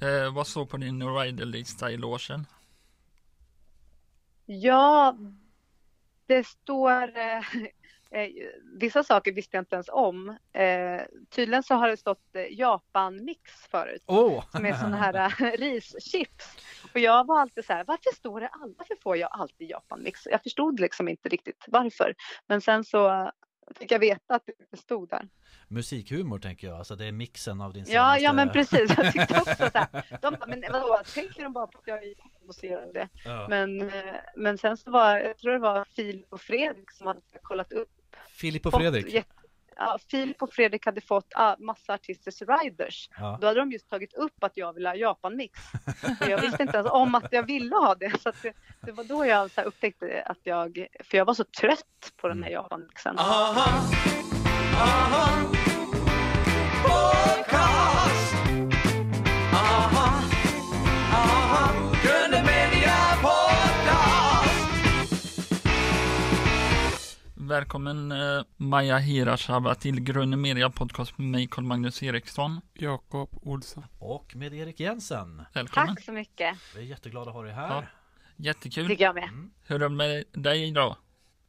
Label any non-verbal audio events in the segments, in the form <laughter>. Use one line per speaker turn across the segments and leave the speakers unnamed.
Eh, vad står på din riderlista i logen?
Ja, det står eh, eh, vissa saker visste jag inte ens om. Eh, tydligen så har det stått eh, Japan-mix förut.
Åh!
Som är sådana här <laughs> rischips. Och jag var alltid så här, varför står det all- varför får jag alltid Japan-mix? Jag förstod liksom inte riktigt varför. Men sen så fick jag veta att det stod där.
Musikhumor tänker jag, alltså det är mixen av din
Ja,
senaste...
ja men precis. Jag tyckte också så här. <laughs> De bara, men vadå, tänker de bara på att jag är det?
Ja.
Men, eh, men sen så var, jag tror det var Filip och Fredrik som hade kollat upp.
Filip och
fått
Fredrik.
jätte- Ja, Filip och Fredrik hade fått ah, massa artisters riders.
Ja.
Då hade de just tagit upp att jag ville ha Japan-mix. <laughs> Och jag visste inte ens om att jag ville ha det. Så att det, det var då jag så här upptäckte att jag, för jag var så trött på den här
Mm.
Japan-mixen.
Välkommen eh, Maja Hirashava till Gröna Media Podcast med mig Carl Magnus Eriksson.
Jakob Olsson.
Och med Erik Jensen.
Välkommen.
Tack så mycket.
Vi är jätteglada att ha dig här.
Ja. Jättekul.
Tycker jag med.
Mm.
Hur är det med dig idag?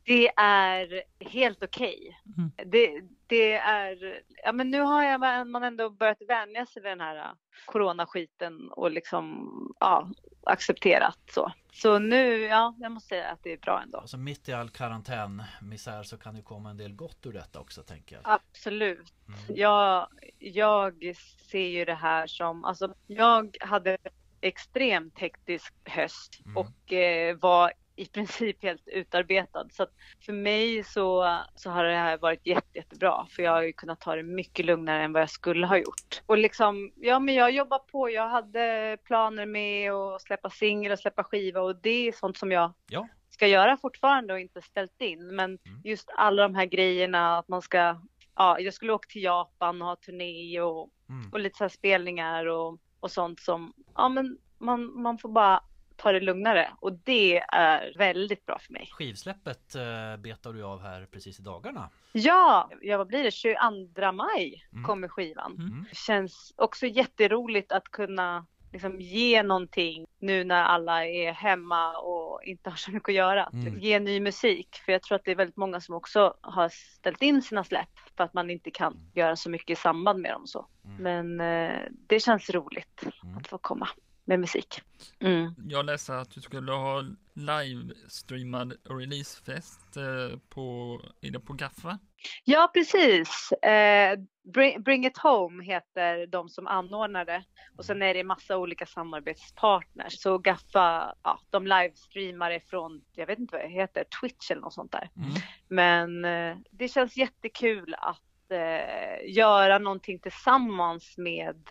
Det är helt okej.
Mm.
Det, det är, ja men nu har jag, man ändå börjat vänja sig vid den här äh, coronaskiten och liksom, ja, accepterat så. Så nu, ja, jag måste säga att det är bra ändå.
Alltså mitt i all karantänmisär så kan det komma en del gott ur detta också tänker jag.
Absolut.
Mm.
Jag, jag ser ju det här som, alltså jag hade extremt hektisk höst
Mm.
och eh, var i princip helt utarbetad. Så att för mig så, så har det här varit jätte, jättebra för jag har ju kunnat ta det mycket lugnare än vad jag skulle ha gjort. Och liksom, ja men jag jobbar på, jag hade planer med att släppa singel och släppa skiva och det är sånt som jag
Ja.
ska göra fortfarande och inte ställt in. Men
Mm.
just alla de här grejerna att man ska, ja jag skulle åka till Japan och ha turné och,
Mm.
och lite så här spelningar och, och sånt som, ja men man, man får bara ta det lugnare och det är väldigt bra för mig.
Skivsläppet eh, betar du av här precis i dagarna.
Ja, ja vad blir det? 22 maj
Mm.
kommer skivan.
Mm.
Känns också jätteroligt att kunna liksom ge någonting nu när alla är hemma och inte har så mycket att göra.
Mm.
Ge ny musik. För jag tror att det är väldigt många som också har ställt in sina släpp för att man inte kan göra så mycket i samband med dem så.
Mm.
Men eh, det känns roligt
Mm.
att få komma med musik. Mm.
Jag läste att du skulle ha livestreamad releasefest eh, på, är det på Gaffa?
Ja, precis. Eh, Bring, Bring It Home heter de som anordnar det. Och sen är det massa olika samarbetspartners. Så Gaffa, ja, de livestreamar ifrån, jag vet inte vad det heter, Twitch eller något sånt där.
Mm.
Men eh, det känns jättekul att eh, göra någonting tillsammans med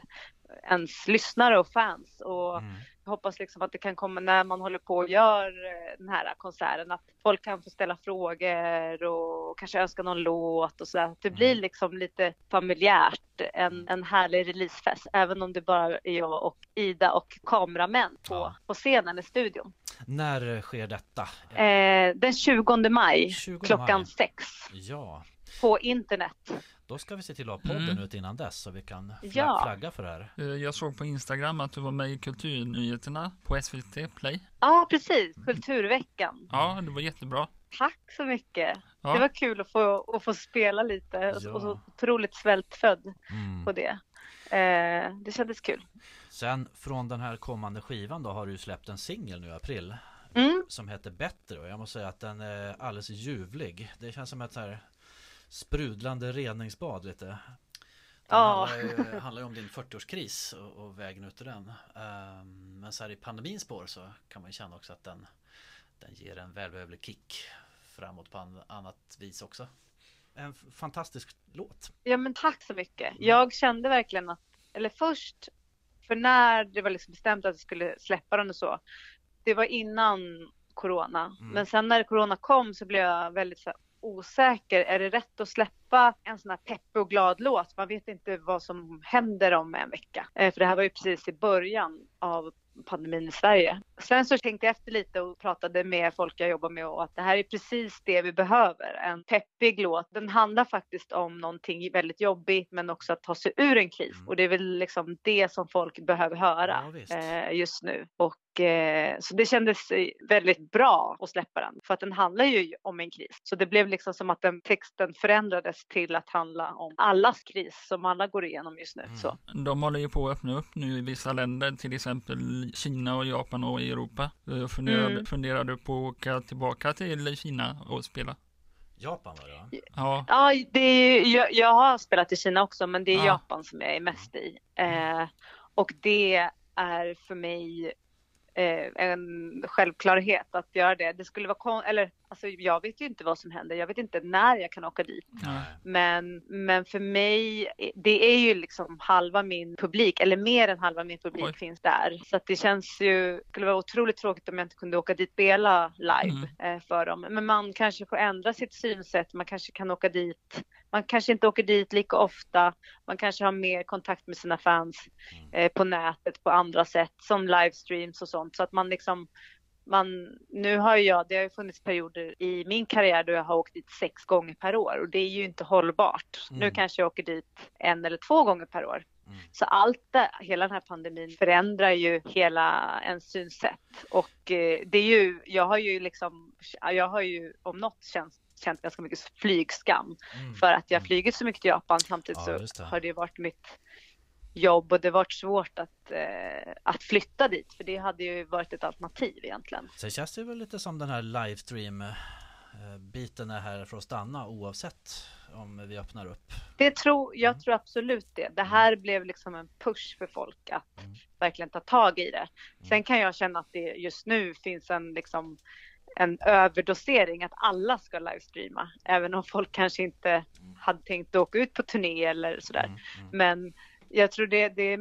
ens lyssnare och fans. Och
Mm.
jag hoppas liksom att det kan komma när man håller på och gör eh, den här konserten att folk kan få ställa frågor och kanske önska någon låt och så där. Att Det blir
Mm.
liksom lite familjärt, en, en härlig releasefest, även om det bara är jag och Ida och kameramän på,
Ja.
på scenen i studion.
När sker detta?
Eh, den 20 maj
20
klockan
maj.
sex
Ja,
på internet.
då ska vi se till att ha podden
Mm.
ut innan dess så vi kan fla-
Ja.
flagga för det här.
Eh, jag såg på Instagram att du var med i Kulturnyheterna på SVT Play.
Ja, precis. Kulturveckan.
Ja, det var jättebra.
Tack så mycket.
Ja.
Det var kul att få, att få spela lite och,
Ja.
och så otroligt svältfödd
Mm.
på det. Eh, det kändes kul.
Sen från den här kommande skivan då har du släppt en singel nu i april
Mm.
som heter Bättre och jag måste säga att den är alldeles ljuvlig. Det känns som ett så här sprudlande reningsbad lite. Den
Ja.
handlar, ju, handlar ju om din 40-årskris och, och vägen ut ur den. Ehm, men så här i pandemins spår så kan man ju känna också att den, den ger en välbehövlig kick framåt på an, annat vis också. En fantastisk låt.
Ja, men tack så mycket. Jag kände verkligen att, eller först, för när det var liksom bestämt att jag skulle släppa den och så, det var innan corona.
Mm.
Men sen när corona kom så blev jag väldigt så här, osäker. Är det rätt att släppa en sån här peppig och glad låt? Man vet inte vad som händer om en vecka. Eh, för det här var ju precis i början av pandemin i Sverige. sen så tänkte jag efter lite och pratade med folk jag jobbar med och att det här är precis det vi behöver. En peppig låt. Den handlar faktiskt om någonting väldigt jobbigt men också att ta sig ur en kris.
Mm.
Och det är väl liksom det som folk behöver höra
Ja,
eh, just nu. Och så det kändes eh, väldigt bra att släppa den. För att den handlar ju om en kris. Så det blev liksom som att den texten förändrades till att handla om allas kris som alla går igenom just nu.
Mm.
Så.
De håller ju på att öppna upp nu i vissa länder, till exempel Kina och Japan och Europa. Eh, Funderar,
Mm.
funderar du på att åka tillbaka till Kina och spela?
Japan var det va?
Ja,
Ja, det är, ju- jag, jag har spelat i Kina också, men det är
Ja.
Japan som jag är mest i. Eh, och det är för mig eh, en självklarhet att göra det. Det skulle vara kon- eller alltså jag vet ju inte vad som händer. Jag vet inte när jag kan åka dit.
ja.
Men, men för mig, det är ju liksom halva min publik, eller mer än halva min publik
Oj.
finns där. Så att det känns ju, skulle vara otroligt tråkigt om jag inte kunde åka dit och spela live eh, för dem. Men man kanske får ändra sitt synsätt, man kanske kan åka dit, man kanske inte åker dit lika ofta, man kanske har mer kontakt med sina fans eh, på nätet på andra sätt, som livestreams och sånt. Så att man liksom man, nu har jag, det har ju funnits perioder i min karriär då jag har åkt dit sex gånger per år och det är ju inte hållbart.
Mm.
Nu kanske jag åker dit en eller två gånger per år.
Mm.
Så allt det, hela den här pandemin förändrar ju hela ens synsätt och eh, det är ju, jag har ju liksom, jag har ju om något känt, känt ganska mycket flygskam
Mm.
för att jag
Mm.
flugit så mycket till Japan samtidigt
Ja,
så
det.
har det varit mitt jobb och det har varit svårt att, eh, att flytta dit för det hade ju varit ett alternativ egentligen.
Sen känns det väl lite som den här livestream eh, biten är här för att stanna oavsett om vi öppnar upp.
Det tror, jag
Mm.
tror absolut det. Det här blev liksom en push för folk att
Mm.
verkligen ta tag i det. Sen kan jag känna att det just nu finns en liksom en överdosering att alla ska livestreama, även om folk kanske inte hade tänkt åka ut på turné eller sådär.
Mm, mm.
Men jag tror det, det,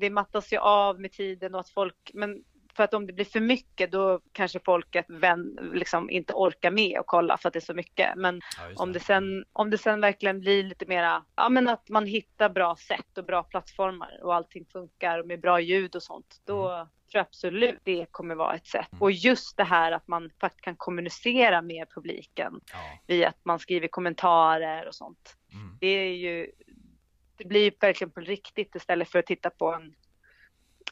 det mattas ju av med tiden och att folk, men för att om det blir för mycket då kanske folket vän, liksom inte orkar med och kolla för att det är så mycket. Men
Ja,
om det, sen, om det sen verkligen blir lite mera, ja men att man hittar bra sätt och bra plattformar och allting funkar med bra ljud och sånt, då tror jag absolut det kommer vara ett sätt.
Mm.
Och just det här att man faktiskt kan kommunicera med publiken
Ja.
via att man skriver kommentarer och sånt.
Mm.
Det är ju, det blir verkligen på riktigt istället för att titta på en,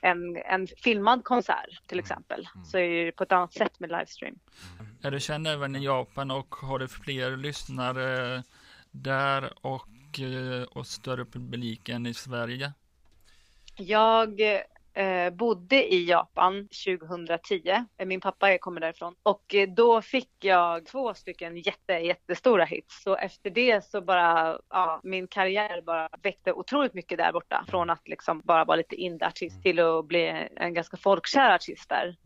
en, en filmad konsert till
Mm.
exempel.
Mm.
Så är det på ett annat sätt med livestream.
Är du känd även i Japan och har du fler lyssnare där och, eh, och större publik än i Sverige?
Jag eh, bodde i Japan 2010. Eh, Min pappa kommer därifrån. Och eh, då fick jag två stycken jätte, jättestora hits. Så efter det så bara, ja, min karriär bara väckte otroligt mycket där borta. Från att liksom bara vara lite indie-artist till att bli en ganska folkkär artist där.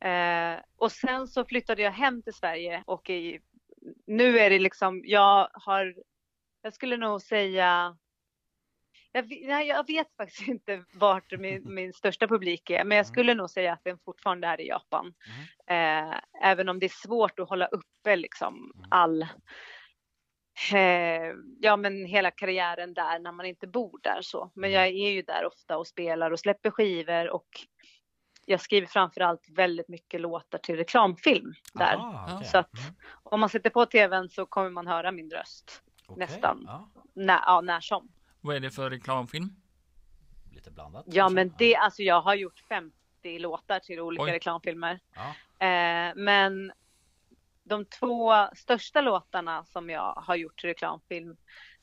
Eh, och sen så flyttade jag hem till Sverige och i, nu är det liksom, jag har, jag skulle nog säga jag, jag vet faktiskt <laughs> inte vart min, <laughs> min största publik är, men jag skulle nog säga att den fortfarande är i Japan. Eh, även om det är svårt att hålla uppe liksom
Mm.
all, eh, ja men hela karriären där när man inte bor där så. Men jag är ju där ofta och spelar och släpper skivor och jag skriver framförallt väldigt mycket låtar till reklamfilm där.
Aha, okej.
Så att-
Mm,
Om man sätter på tvn så kommer man höra min röst
okej.
nästan.
Ja,
när, ja, när som.
Vad är det för reklamfilm?
lite blandat.
Ja,
kanske.
men det, alltså jag har gjort 50 låtar till olika
Oj.
reklamfilmer.
Ja.
Eh, men de två största låtarna som jag har gjort till reklamfilm,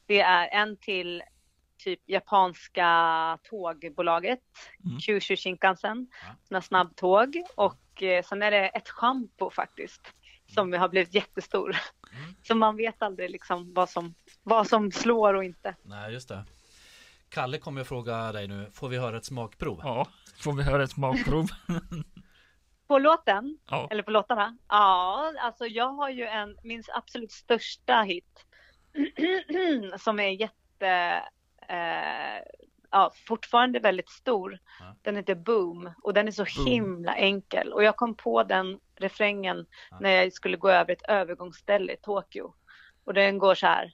det är en till typ japanska tågbolaget,
Mm.
Kyushu Shinkansen,
Ja.
sådana snabbtåg och eh, sen är det ett schampo faktiskt som har blivit jättestor.
Mm. <laughs>
Så man vet aldrig liksom vad som, vad som slår och inte.
Nej, just det. Kalle kommer att fråga dig nu, får vi höra ett smakprov?
Ja, får vi höra ett smakprov? <laughs>
På låten,
Ja,
eller på låtarna? Ja, alltså jag har ju en, min absolut största hit <clears throat> som är jätte, eh, ja, fortfarande väldigt stor.
Ja.
Den heter Boom och den är så
Boom.
himla enkel och jag kom på den refrängen
Ja.
när jag skulle gå över ett övergångsställe i Tokyo och den går så här.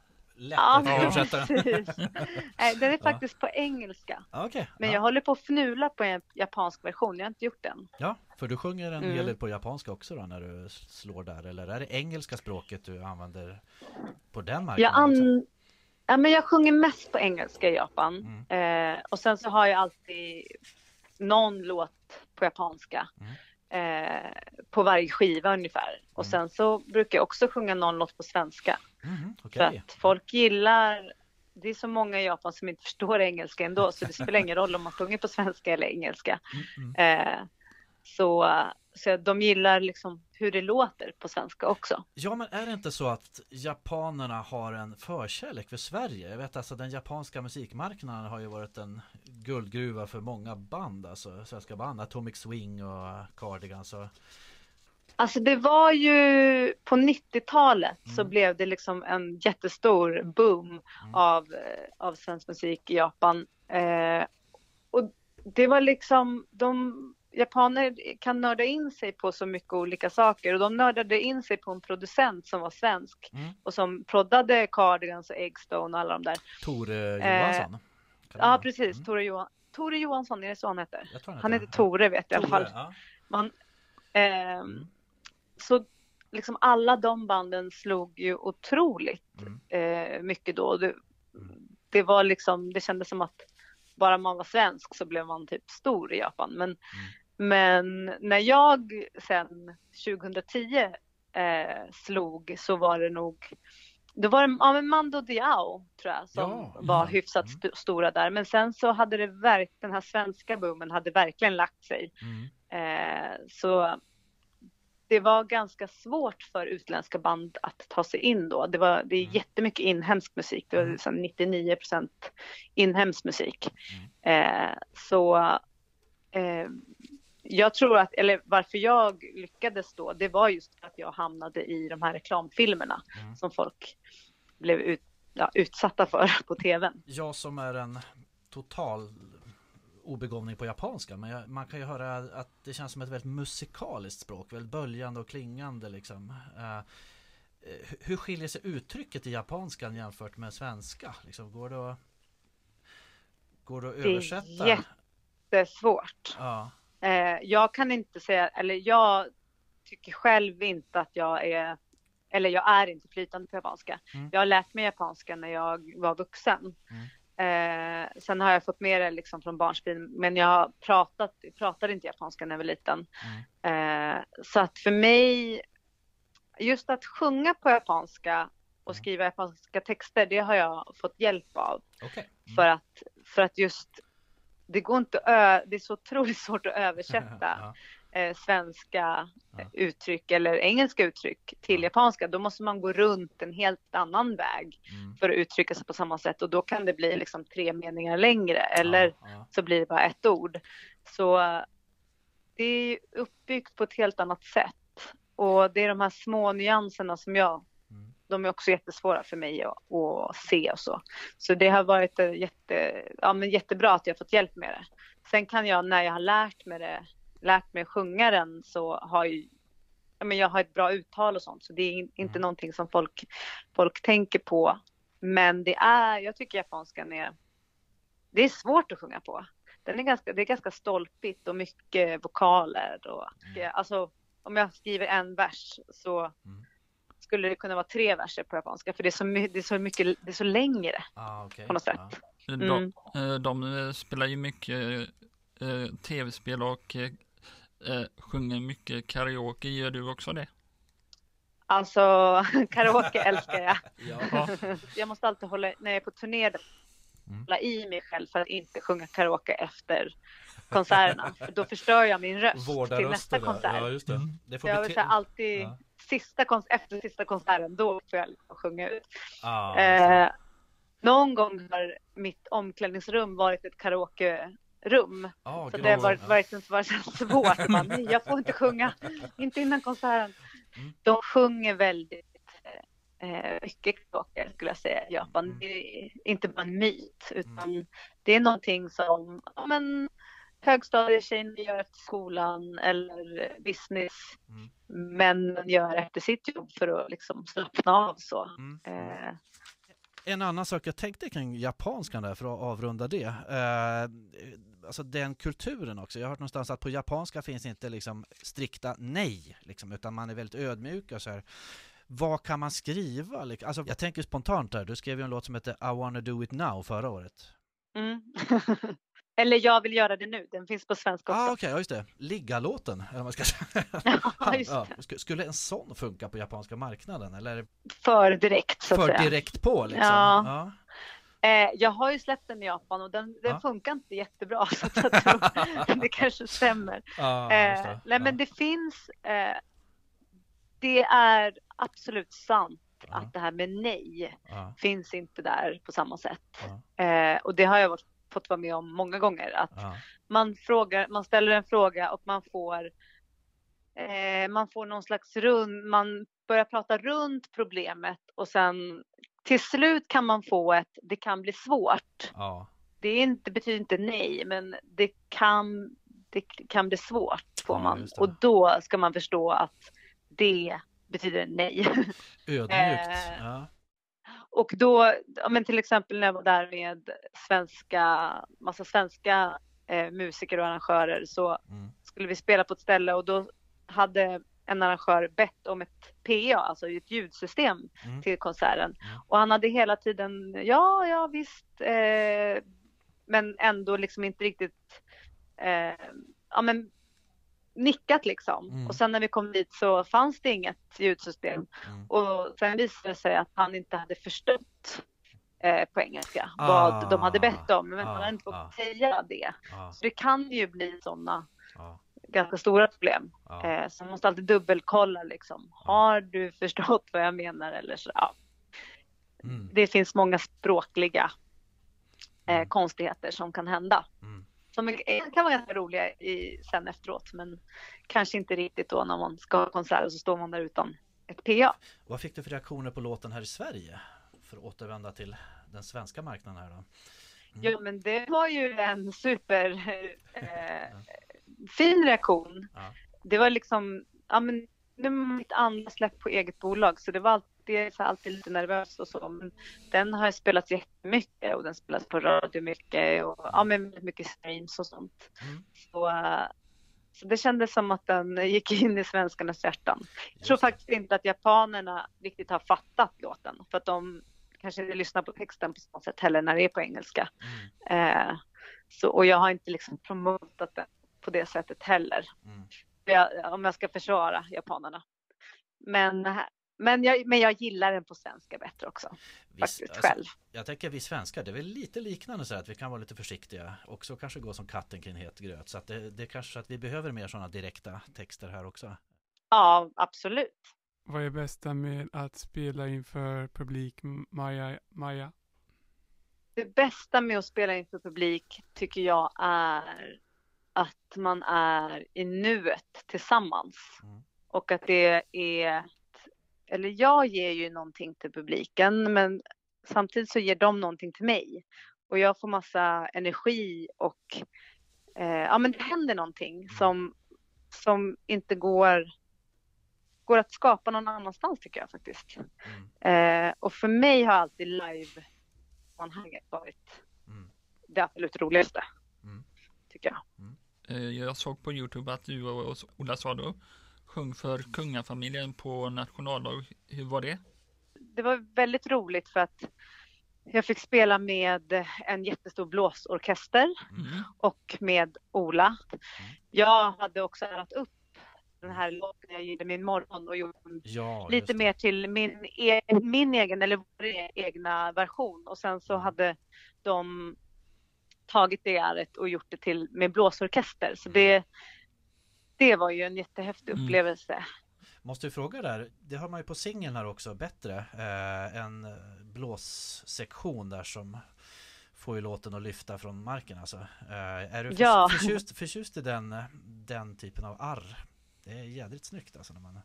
lätt
Ja,
översätta den. <laughs>
Nej, den är
Ja.
faktiskt på engelska.
Ja, Okej.
Men
ja.
jag håller på att fnula på en japansk version. Jag har inte gjort den.
ja, för du sjunger en
Mm.
hel del på japanska också då när du slår där. Eller är det engelska språket du använder på den
Jag,
marknaden? också?
an... ja, men jag sjunger mest på engelska i Japan.
Mm.
Eh, och sen så har jag alltid någon låt på japanska. Eh, på varje skiva ungefär. Och
Mm.
sen så brukar jag också sjunga någon låt på svenska.
Mhm,
För
Okej.
att folk gillar, det är så många i Japan som inte förstår engelska ändå, så det spelar ingen roll om man sjunger på svenska eller engelska.
Mm, mm.
Eh, så, så de gillar liksom hur det låter på svenska också.
Ja men är det inte så att japanerna har en förkärlek för Sverige? Jag vet alltså den japanska musikmarknaden har ju varit en guldgruva för många band, alltså svenska band, Atomic Swing och Cardigans och
Alltså det var ju på 90-talet så
Mm.
blev det liksom en jättestor boom
Mm.
av, eh, av svensk musik i Japan. Eh, och det var liksom, de japaner kan nörda in sig på så mycket olika saker och de nördade in sig på en producent som var svensk
Mm.
och som proddade Cardigans och Eggstone och alla de där.
Tore
Eh,
Johansson. Det
Ja precis,
Mm.
Tore, Johan, Tore Johansson, är det så han heter?
Jag tror
Han heter. Tore vet jag i alla fall.
Tore, ja.
Man, ehm,
Mm.
Så liksom alla de banden slog ju otroligt
Mm.
eh, mycket då. Det,
Mm.
det var liksom, det kändes som att bara man var svensk så blev man typ stor i Japan. Men,
Mm.
men när jag sen 2010 eh, slog så var det nog då var det ja, men Mando Diao tror jag som
Ja,
var
ja.
hyfsat
Mm.
st- stora där. Men sen så hade det verk, den här svenska boomen hade verkligen lagt sig.
Mm.
Eh, så det var ganska svårt för utländska band att ta sig in då. Det, var, det är
Mm.
jättemycket inhemsk musik. Det var
Mm.
liksom 99 procent inhemsk musik. Eh, så eh, jag tror att, eller varför jag lyckades då, det var just att jag hamnade i de här reklamfilmerna
Mm.
som folk blev ut, ja, utsatta för på tvn.
Jag som är en total obegåvning på japanska men jag, man kan ju höra att det känns som ett väldigt musikaliskt språk, väldigt böljande och klingande liksom. Eh, hur skiljer sig uttrycket i japanskan jämfört med svenska? Liksom, går det att, går det att översätta?
Det är svårt.
Ja.
Eh, jag kan inte säga, eller jag tycker själv inte att jag är, eller jag är inte flytande på japanska.
Mm.
Jag har lärt mig japanska när jag var vuxen. Eh, sen har jag fått med det liksom från barnsben, men jag pratat, pratade inte japanska när jag var liten.
Mm.
Eh, så att för mig, just att sjunga på japanska och
Mm.
skriva japanska texter, det har jag fått hjälp av.
Okej. Mm.
För att, för att just, det går inte ö- det är så otroligt svårt att översätta <laughs>
ja.
Eh, svenska
Ja.
uttryck eller engelska uttryck till
Ja.
japanska, då måste man gå runt en helt annan väg
Mm.
för att uttrycka sig på samma sätt och då kan det bli liksom tre meningar längre eller
Ja, ja.
så blir det bara ett ord. Så eh, det är uppbyggt på ett helt annat sätt och det är de här små nyanserna som jag
Mm.
de är också jättesvåra för mig att, att se och så. Så det har varit eh, jätte, ja, men jättebra att jag fått hjälp med det. Sen kan jag när jag har lärt mig det, lärt mig sjunga den så har ju, ja, men jag har ett bra uttal och sånt så det är in, inte
Mm.
någonting som folk, folk tänker på. Men det är, jag tycker japanskan är, det är svårt att sjunga på. Den är ganska, det är ganska stolpigt och mycket vokaler och
Mm.
alltså om jag skriver en vers så
Mm.
skulle det kunna vara tre verser på japanska för det är så, my- det är så mycket, det är så längre
Ah, okej.
på något sätt.
Ja.
De,
Mm.
eh, de eh, spelar ju mycket eh, tv-spel och eh, sjunger mycket karaoke. Gör du också det?
Alltså <laughs> karaoke älskar jag. <laughs>
Ja.
Ja. <laughs>
Jag måste alltid hålla, när jag är på turné,
Mm.
hålla i mig själv för att inte sjunga karaoke efter konserterna. För då förstör jag min röst
Vårda
till nästa
ja.
konsert.
Ja, just det.
Mm.
det får
jag vill säga alltid
Ja.
sista kons- efter sista konserten, då får jag liksom sjunga ut.
Ah,
Eh, någon gång har mitt omklädningsrum varit ett karaokerum.
ah,
Så det har varit, varit så <laughs> svårt. Man, jag får inte sjunga, <laughs> inte innan konserten.
Mm.
De sjunger väldigt eh, mycket karaoke skulle jag säga i Japan.
Mm.
Det är inte bara en myt utan det är någonting som ja, men, högstadietjejer gör efter skolan eller business
Mm.
män gör efter sitt jobb för att liksom slappna av så.
Mm.
Eh,
En annan sak jag tänkte kring japanskan där för att avrunda det. Eh, alltså den kulturen också. Jag har hört någonstans att på japanska finns inte liksom strikta nej, liksom, utan man är väldigt ödmjuk och så här. Vad kan man skriva? Liksom? Alltså, jag tänker spontant här, du skrev ju en låt som heter I wanna do it now förra året.
mm. <laughs> eller jag vill göra det nu, den finns på svenska
Ah,
också.
Okej, ja, just det. Ligga-låten, eller man ska säga. <laughs>
Ja, <laughs>
Ja, Skulle en sån funka på japanska marknaden? Eller
För direkt så att
för
säga.
direkt på liksom?
Ja.
Ja.
Eh, jag har ju släppt den i Japan och den, den
Ja.
funkar inte jättebra <laughs> så att jag <laughs> tror det kanske stämmer.
Ja,
Eh,
det.
nej men det finns, eh, det är absolut sant
Ja.
att det här med nej finns inte där på samma sätt. och det har jag varit, fått vara med om många gånger. Att man, frågar, man ställer en fråga och man får, man får någon slags rund, man börjar prata runt problemet och sen till slut kan man få ett, det kan bli svårt.
ja.
Det är inte, betyder inte nej, men det kan, det kan bli svårt får
Ja,
man.
det.
Och då ska man förstå att det betyder nej. <laughs>
Ödmjukt.
Eh,
Ja.
Och då, men till exempel när jag var där med svenska, massa svenska eh, musiker och arrangörer så
Mm.
skulle vi spela på ett ställe och då hade en arrangör bett om ett PA, alltså ett ljudsystem
Mm.
till konserten.
Mm.
Och han hade hela tiden, ja, ja visst, eh, men ändå liksom inte riktigt, eh, ja men nickat liksom.
Mm.
Och sen när vi kom dit så fanns det inget ljudsystem.
Mm.
Och sen visade det sig att han inte hade förstått eh, på engelska
Ah.
vad de hade bett om. Men
Ah,
han hade inte fått
ah.
säga det.
Ja,
Så det kan ju bli sådana
ja,
ganska stora problem.
ja.
Eh, så man måste alltid dubbelkolla liksom. Har du förstått vad jag menar eller så? Ja.
Mm.
Det finns många språkliga eh,
Mm.
konstigheter som kan hända.
Mm.
Som är- kan vara ganska roliga i, sen efteråt men kanske inte riktigt då när man ska ha konsert och så står man där utan ett PA.
Vad fick du för reaktioner på låten här i Sverige? För att återvända till den svenska marknaden här då. Mm.
Ja men det var ju en super eh, <laughs> fin reaktion.
Ja.
Det var liksom, ja men nu är mitt andra släpp på eget bolag så det var alltid, så alltid lite nervöst och så. Men den har jag spelat jättemycket och den spelas på radio mycket och ja men mycket streams och sånt.
Mm.
Så, eh, så det kändes som att den gick in i svenskarnas hjärtan. Jag tror faktiskt inte att japanerna riktigt har fattat låten för att de kanske inte lyssnar på texten på samma sätt heller när det är på engelska.
Mm.
Eh, så, och jag har inte liksom promotat den på det sättet heller.
Mm.
Jag, om jag ska försvara japanerna. Men, men, jag, men jag gillar den på svenska bättre också.
Visst,
Faktiskt
alltså,
själv.
Jag tänker vi svenskar, det är väl lite liknande så här att vi kan vara lite försiktiga. Också kanske gå som katten kring het gröt. Så att det, det är kanske så att vi behöver mer sådana direkta texter här också.
Ja, absolut.
Vad är bästa med att spela inför publik, Maja? Maja?
Det bästa med att spela inför publik tycker jag är att man är i nuet tillsammans.
Mm.
Och att det är, eller jag ger ju någonting till publiken men samtidigt så ger de någonting till mig. Och jag får massa energi och eh, ja men det händer någonting som, som inte går, går att skapa någon annanstans tycker jag faktiskt.
Mm.
Eh, och för mig har alltid live-sammanhanget varit
Mm.
det absolut roligaste.
Mm.
Tycker jag.
Eh, Jag såg på Youtube att du och Ola Sado sjöng för kungafamiljen på nationaldag. Hur var det?
Det var väldigt roligt för att jag fick spela med en jättestor blåsorkester
Mm.
och med Ola. Jag hade också ärat upp den här låten jag gjorde min morgon och gjort den
Ja,
lite mer till min, e min egen eller vår egna version och sen så
Mm.
hade de tagit det äret och gjort det till med blåsorkester
Mm.
så det det var ju en jättehäftig
Mm.
upplevelse.
Måste ju fråga där, det har man ju på singeln här också bättre. Eh, en blåssektion där som får ju låten att lyfta från marken alltså. Eh, är du för,
Ja.
förtjust, förtjust i den, den typen av arr? Det är jädrigt snyggt alltså när man...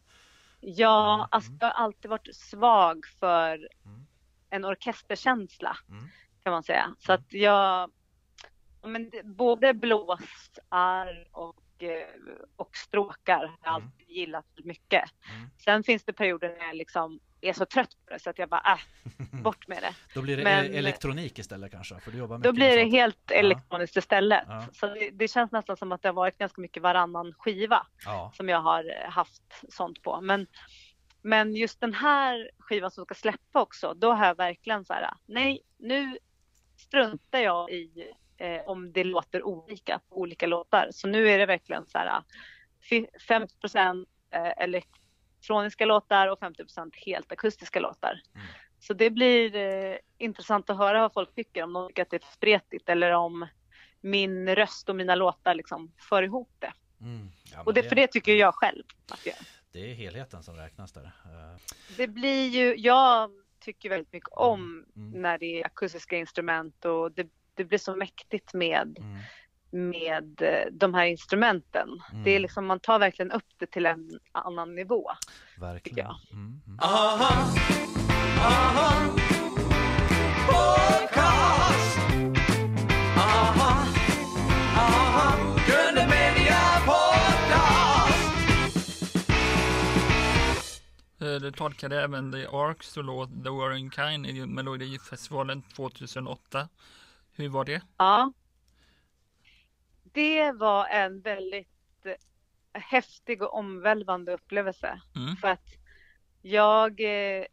Ja,
Mm.
alltså jag har alltid varit svag för
Mm.
en orkesterkänsla
Mm.
kan man säga. Så att jag, ja, men det, både blåsar och, eh, och stråkar har jag
Mm.
alltid gillat mycket.
Mm.
Sen finns det perioder när jag liksom är så trött på det så att jag bara, äh, <laughs> bort med det.
Då blir det
Men-
e- elektronik istället kanske? För du jobbar
Då blir det
sånt.
helt
Ja.
elektroniskt istället.
Ja.
Så det, det känns nästan som att det har varit ganska mycket varannan skiva
Ja.
som jag har eh, haft sånt på. Men, men just den här skivan som ska släppa också, då har jag verkligen så här, nej, nu struntar jag i eh, om det låter olika på olika låtar. Så nu är det verkligen så här, fy- 50 procent eh, elektroniska låtar och 50 procent helt akustiska låtar.
Mm.
Så det blir eh, intressant att höra vad folk tycker, om de tycker att det är för spretigt eller om min röst och mina låtar liksom för ihop det.
Mm. Ja,
Och det, för det tycker jag själv att jag.
Det är helheten som räknas där. Eh,
Det blir ju, jag tycker väldigt mycket om
Mm.
när det är akustiska instrument och det, det blir så mäktigt med,
Mm.
med eh, de här instrumenten.
Mm.
Det är liksom, man tar verkligen upp det till en annan nivå.
Verkligen. Mm. Mm.
Eh, Du tolkade även The Arks och låt The Warring Kind i Melodifestivalen 2008. Hur var det?
Ja. Det var en väldigt eh, häftig och omvälvande upplevelse.
Mm.
För att jag eh,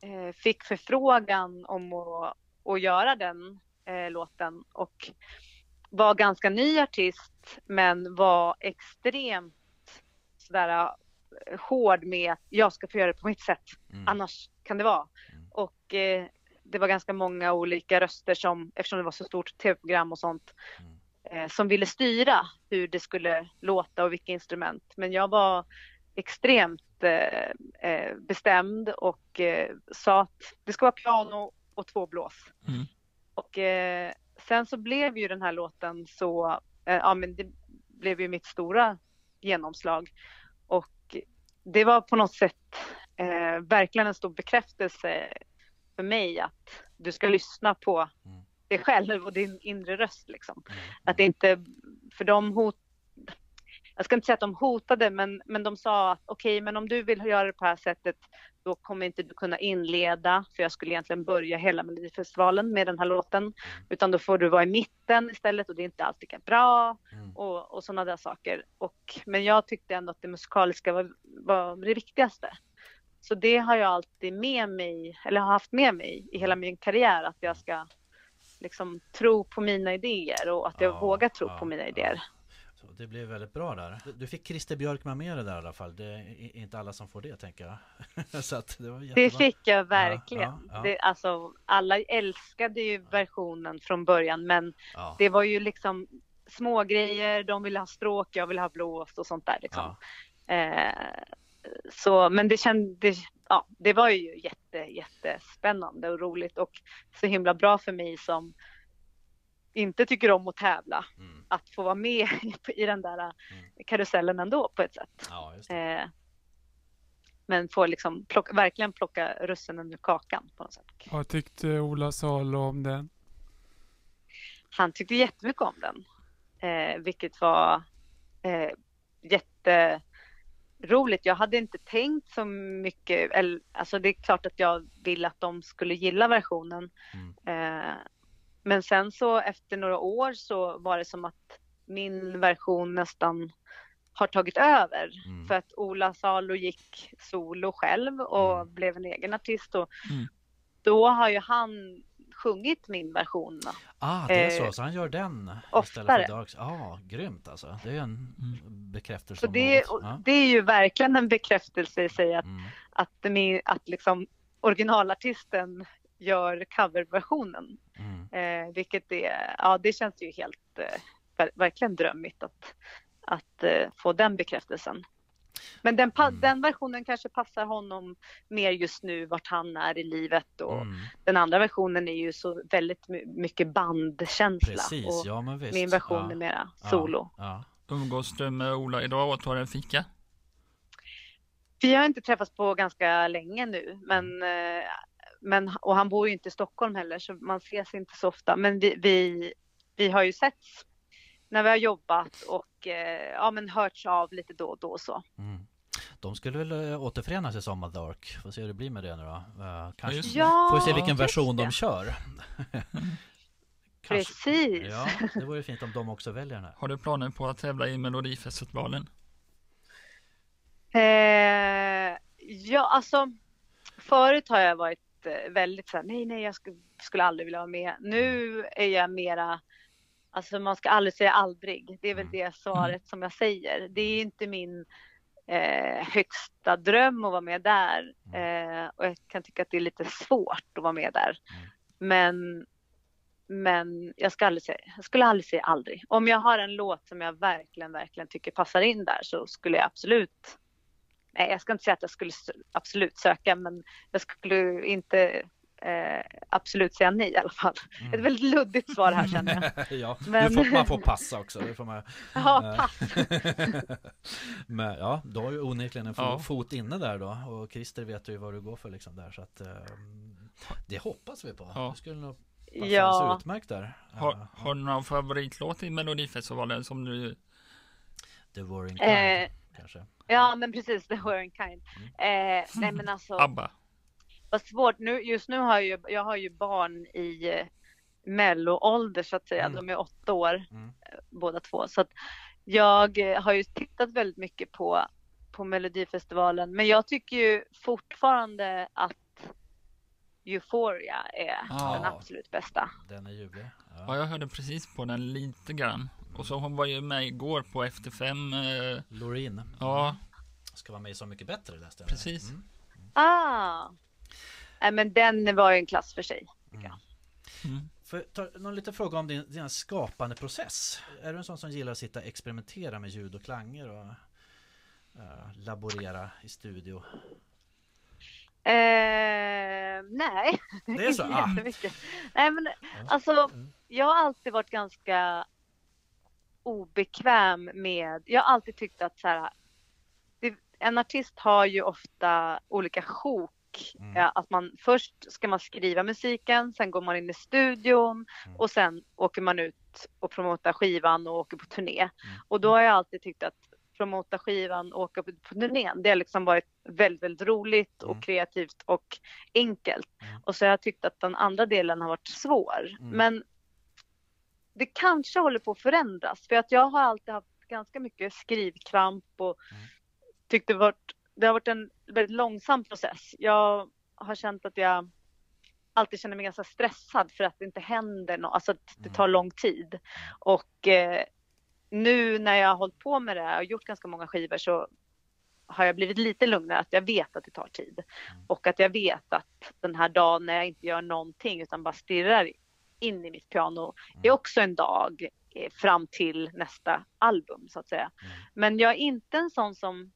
eh, fick förfrågan om att, att göra den eh, låten och var ganska ny artist men var extremt sådär eh, hård med att jag ska få göra det på mitt sätt.
Mm.
Annars kan det vara.
Mm.
Och eh, det var ganska många olika röster som, eftersom det var så stort tv-program och sånt,
Mm.
eh, som ville styra hur det skulle låta och vilka instrument. Men jag var extremt eh, eh, bestämd och eh, sa att det ska vara piano och två blås.
Mm.
Och eh, sen så blev ju den här låten så, eh, ja men det blev ju mitt stora genomslag. Och det var på något sätt verkligen en stor bekräftelse för mig att du ska lyssna på
Mm.
dig själv och din inre röst liksom.
Mm.
Att det inte, för de hot, jag ska inte säga att de hotade, men, men de sa att okej, men om du vill göra det på det här sättet, då kommer inte du kunna inleda, för jag skulle egentligen börja hela Melodifestivalen med den här låten, utan då får du vara i mitten istället och det är inte alltid lika bra
Mm.
och, och sådana där saker. Och, men jag tyckte ändå att det musikaliska var, var det viktigaste. Så det har jag alltid med mig, eller har haft med mig i hela min karriär, att jag ska liksom tro på mina idéer och att jag
Ja,
vågar tro
ja,
på mina idéer.
Så det blev väldigt bra där. Du- fick Christer Björkman med det där i alla fall. Det är inte alla som får det tänker jag. <laughs> Det.
Det fick jag verkligen.
Ja.
Det, alltså, alla älskade ju versionen från början, men det var ju liksom små grejer. De ville ha stråk, jag ville ha blås och sånt där. Liksom. Eh, så, men det kändes, ja, det var ju jätte, jättespännande och roligt och så himla bra för mig som inte tycker om att tävla,
Mm.
att få vara med <laughs> i den där karusellen ändå på ett sätt.
ja, just det.
Eh, men få liksom plocka, verkligen plocka russinen ur kakan på något sätt.
Vad tyckte Ola Salo om den?
Han tyckte jättemycket om den, eh, vilket var eh, jätteroligt. Jag hade inte tänkt så mycket, eller, alltså det är klart att jag ville att de skulle gilla versionen.
Mm.
Eh, men sen så efter några år så var det som att min version nästan har tagit över.
Mm.
För att Ola Salo gick solo själv och
Mm.
blev en egen artist. Och
Mm.
Då har ju han sjungit min version.
Ah, det är så.
eh,
Så han gör den istället
oftare.
för Darks. Ah, grymt alltså. Det är en
Mm.
bekräftelse
Så det.
Ja.
det är ju verkligen en bekräftelse i sig att,
Mm.
att, min, att liksom originalartisten gör coverversionen.
Mm.
Eh, vilket är, ja det känns ju helt, eh, ver- verkligen drömmigt att, att eh, få den bekräftelsen. Men den,
Mm.
den versionen kanske passar honom mer just nu vart han är i livet och
Mm.
den andra versionen är ju så väldigt my- mycket bandkänsla
Precis,
och
ja men visst.
min version
ja.
är mera solo.
Ja.
Umgås du med Ola idag och tar en fika?
Vi har inte träffats på ganska länge nu, men, eh, men och han bor ju inte i Stockholm heller så man ses inte så ofta. Men vi, vi, vi har ju setts när vi har jobbat och eh, ja, men hörts av lite då och då och så.
Mm. De skulle väl äh, återförenas i Sommar Dark? Får se hur det blir med det nu då. Uh, kanske.
Ja,
Får vi se vilken version
det.
de kör. Kanske-
Precis.
Ja, det vore fint om de också väljer den här.
Har du planer på att tävla i Melodifestivalen?
Eh, ja, alltså förut har jag varit eh, väldigt så här, nej, nej, jag skulle, skulle aldrig vilja vara med. Nu är jag mera, alltså man ska aldrig säga aldrig. Det är väl
Mm.
det svaret som jag säger. Det är inte min eh, högsta dröm att vara med där eh, och jag kan tycka att det är lite svårt att vara med där.
Mm.
Men men jag, ska aldrig säga, jag skulle aldrig säga aldrig. Om jag har en låt som jag verkligen, verkligen tycker passar in där så skulle jag absolut Nej, jag ska inte säga att jag skulle absolut söka, men jag skulle inte eh, absolut säga nej i alla fall.
Mm.
Ett väldigt luddigt svar här känner jag. <laughs>
ja,
Men-
får, man får passa också. Det får man... <laughs>
Ja,
Eh,
pass. <laughs>
Men ja, du har ju onekligen en
Ja.
fot inne där då och Christer vet ju vad du går för liksom där så att eh, det hoppas vi på.
Ja.
Det skulle nog passa
Ja,
utmärkt där.
Har,
Eh,
har du någon favoritlåt i Melodifestivalen som du...
The Warring
Eh,
Kind kanske.
ja, men precis, the were in kind. Eh, nej, men alltså,
ABBA?
Vad svårt. Nu, just nu har jag ju, jag har ju barn i eh, melloålder så att säga.
Mm.
De är åtta år
Mm.
eh, båda två. Så att jag eh, har ju tittat väldigt mycket på, på Melodifestivalen. Men jag tycker ju fortfarande att Euphoria är
Ja.
den absolut bästa.
Den är ljuvlig.
Ja,
Ja.
jag hörde precis på den lite grann. Och så hon var ju med igår på Efter Fem. Eh,
Loreen
ja,
ska vara med i Så mycket bättre läste jag.
Precis.
Mm.
Ah! Nej, men den var ju en klass för sig.
Mm.
mm.
Ta någon liten fråga om din, din skapande process? Är du en sån som gillar att sitta och experimentera med ljud och klanger och eh, laborera i studio?
Eh, nej,
Det är så? <laughs> Ah.
Nej, men alltså,
Mm.
jag har alltid varit ganska obekväm med, jag har alltid tyckt att så här, det, en artist har ju ofta olika sjok.
Mm.
Ja, att man först ska man skriva musiken, sen går man in i studion
Mm.
och sen åker man ut och promotar skivan och åker på turné.
Mm.
Och då har jag alltid tyckt att promota skivan och åka på på turnén, det har liksom varit väldigt, väldigt roligt och
Mm.
kreativt och enkelt.
Mm.
Och så har jag tyckt att den andra delen har varit svår.
Mm.
Men det kanske håller på att förändras för att jag har alltid haft ganska mycket skrivkramp och
Mm.
tyckt det, varit, det har varit en väldigt långsam process. Jag har känt att jag alltid känner mig ganska stressad för att det inte händer något, alltså att det
Mm.
tar lång tid. Och eh, nu när jag har hållit på med det här och gjort ganska många skivor så har jag blivit lite lugnare att jag vet att det tar tid.
Mm.
Och att jag vet att den här dagen när jag inte gör någonting utan bara stirrar in i mitt piano är
Mm.
också en dag eh, fram till nästa album så att säga. Men jag är inte en sån som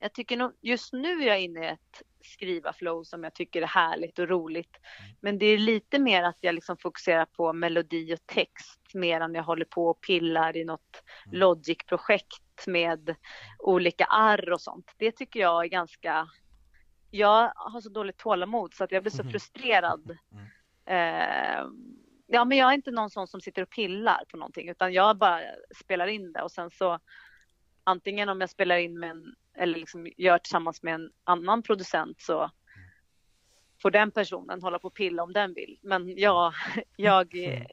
jag tycker nog, just nu är jag inne i ett skriva flow som jag tycker är härligt och roligt.
Mm.
Men det är lite mer att jag liksom fokuserar på melodi och text mer än jag håller på och pillar i något
Mm.
Logic-projekt med olika arr och sånt. Det tycker jag är ganska jag har så dåligt tålamod så att jag blir så
Mhm.
frustrerad.
Mm.
Eh, ja, men jag är inte någon sån som sitter och pillar på någonting utan jag bara spelar in det och sen så antingen om jag spelar in med en eller liksom gör tillsammans med en annan producent så får den personen hålla på och pilla om den vill. Men jag, <laughs> jag eh,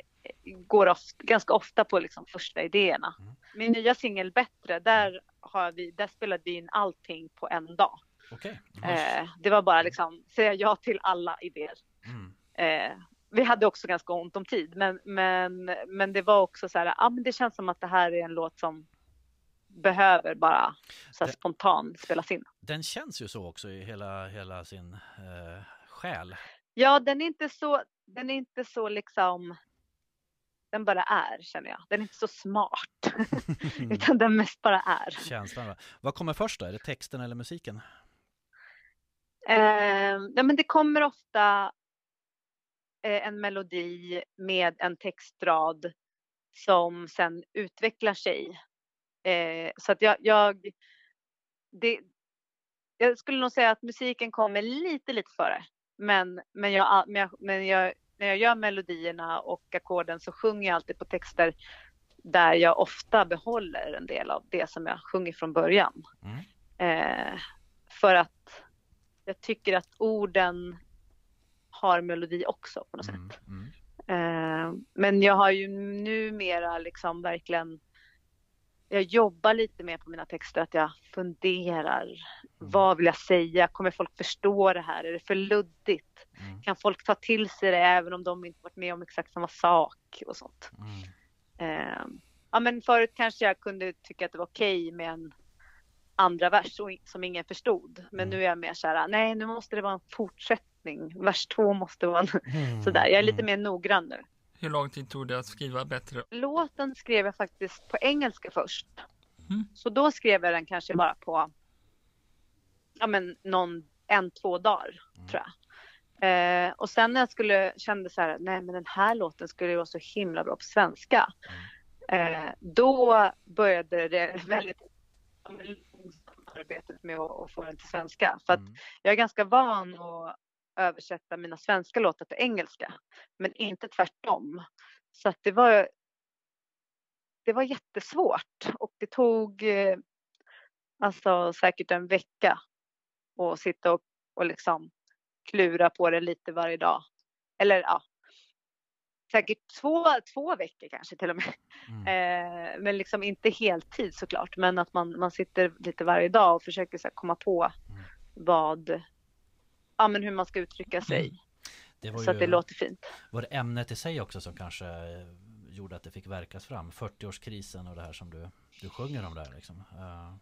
går ofta, ganska ofta på liksom första idéerna.
Mm.
Min nya singel Bättre, där, har vi, där spelade vi in allting på en dag.
Okej.
Eh, det var bara liksom säga ja till alla idéer.
Mm.
Eh, vi hade också ganska ont om tid, men, men, men det var också så här, ja men det känns som att det här är en låt som behöver bara så här spontant spelas in.
Den känns ju så också i hela, hela sin eh, själ.
Ja, den är inte så, den är inte så liksom, den bara är känner jag. Den är inte så smart, <laughs> utan den mest bara är.
Känslan. va? Vad kommer först då? Är det texten eller musiken?
Eh, ja, men det kommer ofta eh, en melodi med en textrad som sen utvecklar sig. Eh, så att jag, jag det, jag skulle nog säga att musiken kommer lite, lite före. Men, men, jag, men, jag, men jag, när jag gör melodierna och ackorden så sjunger jag alltid på texter där jag ofta behåller en del av det som jag sjunger från början.
Mm.
Eh, för att jag tycker att orden har melodi också på något
Mm.
sätt.
Mm.
Eh, men jag har ju numera liksom verkligen jag jobbar lite mer på mina texter, att jag funderar.
Mm.
Vad vill jag säga? Kommer folk förstå det här? Är det för luddigt?
Mm.
Kan folk ta till sig det även om de inte varit med om exakt samma sak och sånt?
Mm.
Eh, ja, men förut kanske jag kunde tycka att det var okej med en andra vers som- som ingen förstod. Men
Mm.
nu är jag mer så här, nej nu måste det vara en fortsättning. Vers två måste vara en...
Mm. <laughs>
sådär. Jag är lite
Mm.
mer noggrann nu.
Hur lång tid tog det att skriva bättre?
Låten skrev jag faktiskt på engelska först.
Mm.
Så då skrev jag den kanske bara på ja, men någon, en, två dagar
Mm.
tror jag. Eh, och sen när jag skulle, kände så här, nej men den här låten skulle ju vara så himla bra på svenska. Eh, då började det väldigt arbetet med att, att få den till svenska. För att
Mm.
jag är ganska van att översätta mina svenska låtar till engelska, men inte tvärtom. Så att det var det var jättesvårt och det tog eh, alltså säkert en vecka att sitta och, och liksom klura på det lite varje dag. Eller ja, säkert två, två veckor kanske till och med.
Mm.
Eh, men liksom inte heltid såklart, men att man, man sitter lite varje dag och försöker så komma på
Mm.
vad, ja men hur man ska uttrycka sig
Det var
så att det
ju
låter fint.
var det ämnet i sig också som kanske eh, gjorde att det fick verkas fram. 40-årskrisen och det här som du, du sjunger om där liksom. Eh,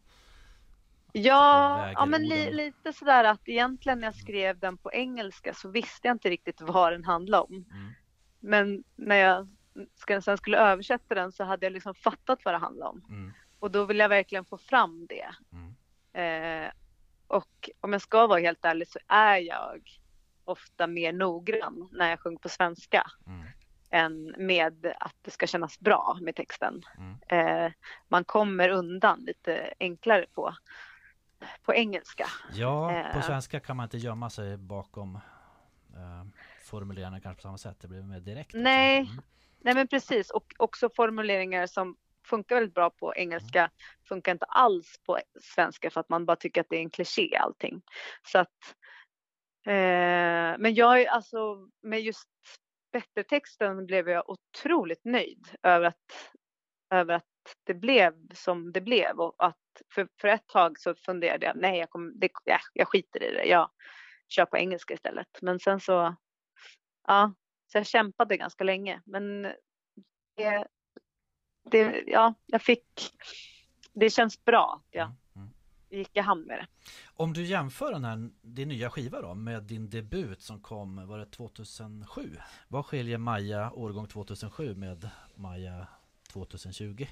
Ja, ja men li, lite sådär att egentligen när jag skrev den på engelska så visste jag inte riktigt vad den handlade om.
mm.
Men när jag sen skulle översätta den så hade jag liksom fattat vad det handlade om.
Mm.
Och då vill jag verkligen få fram det.
Mm.
Eh, och om jag ska vara helt ärlig så är jag ofta mer noggrann när jag sjunger på svenska
Mm.
än med att det ska kännas bra med texten.
Mm.
Eh, man kommer undan lite enklare på, på engelska.
Ja, på
Eh.
svenska kan man inte gömma sig bakom eh, formuleringarna kanske på samma sätt. Det blir mer direkt. också.
Nej.
Mm.
Nej men precis och också formuleringar som funkar väldigt bra på engelska funkar inte alls på svenska för att man bara tycker att det är en kliché allting. Så att, eh, men jag är alltså med just Bättre-texten blev jag otroligt nöjd över att, över att det blev som det blev och att för, för ett tag så funderade jag, nej jag, kommer, det, ja, jag skiter i det, jag kör på engelska istället. Men sen så, ja, så jag kämpade ganska länge men det, det, ja, jag fick, det känns bra att jag
Mm. Mm.
gick i hamn med det.
Om du jämför den här, din nya skiva då med din debut som kom, var det 2007? Vad skiljer Maja årgång 2007 med Maja 2020?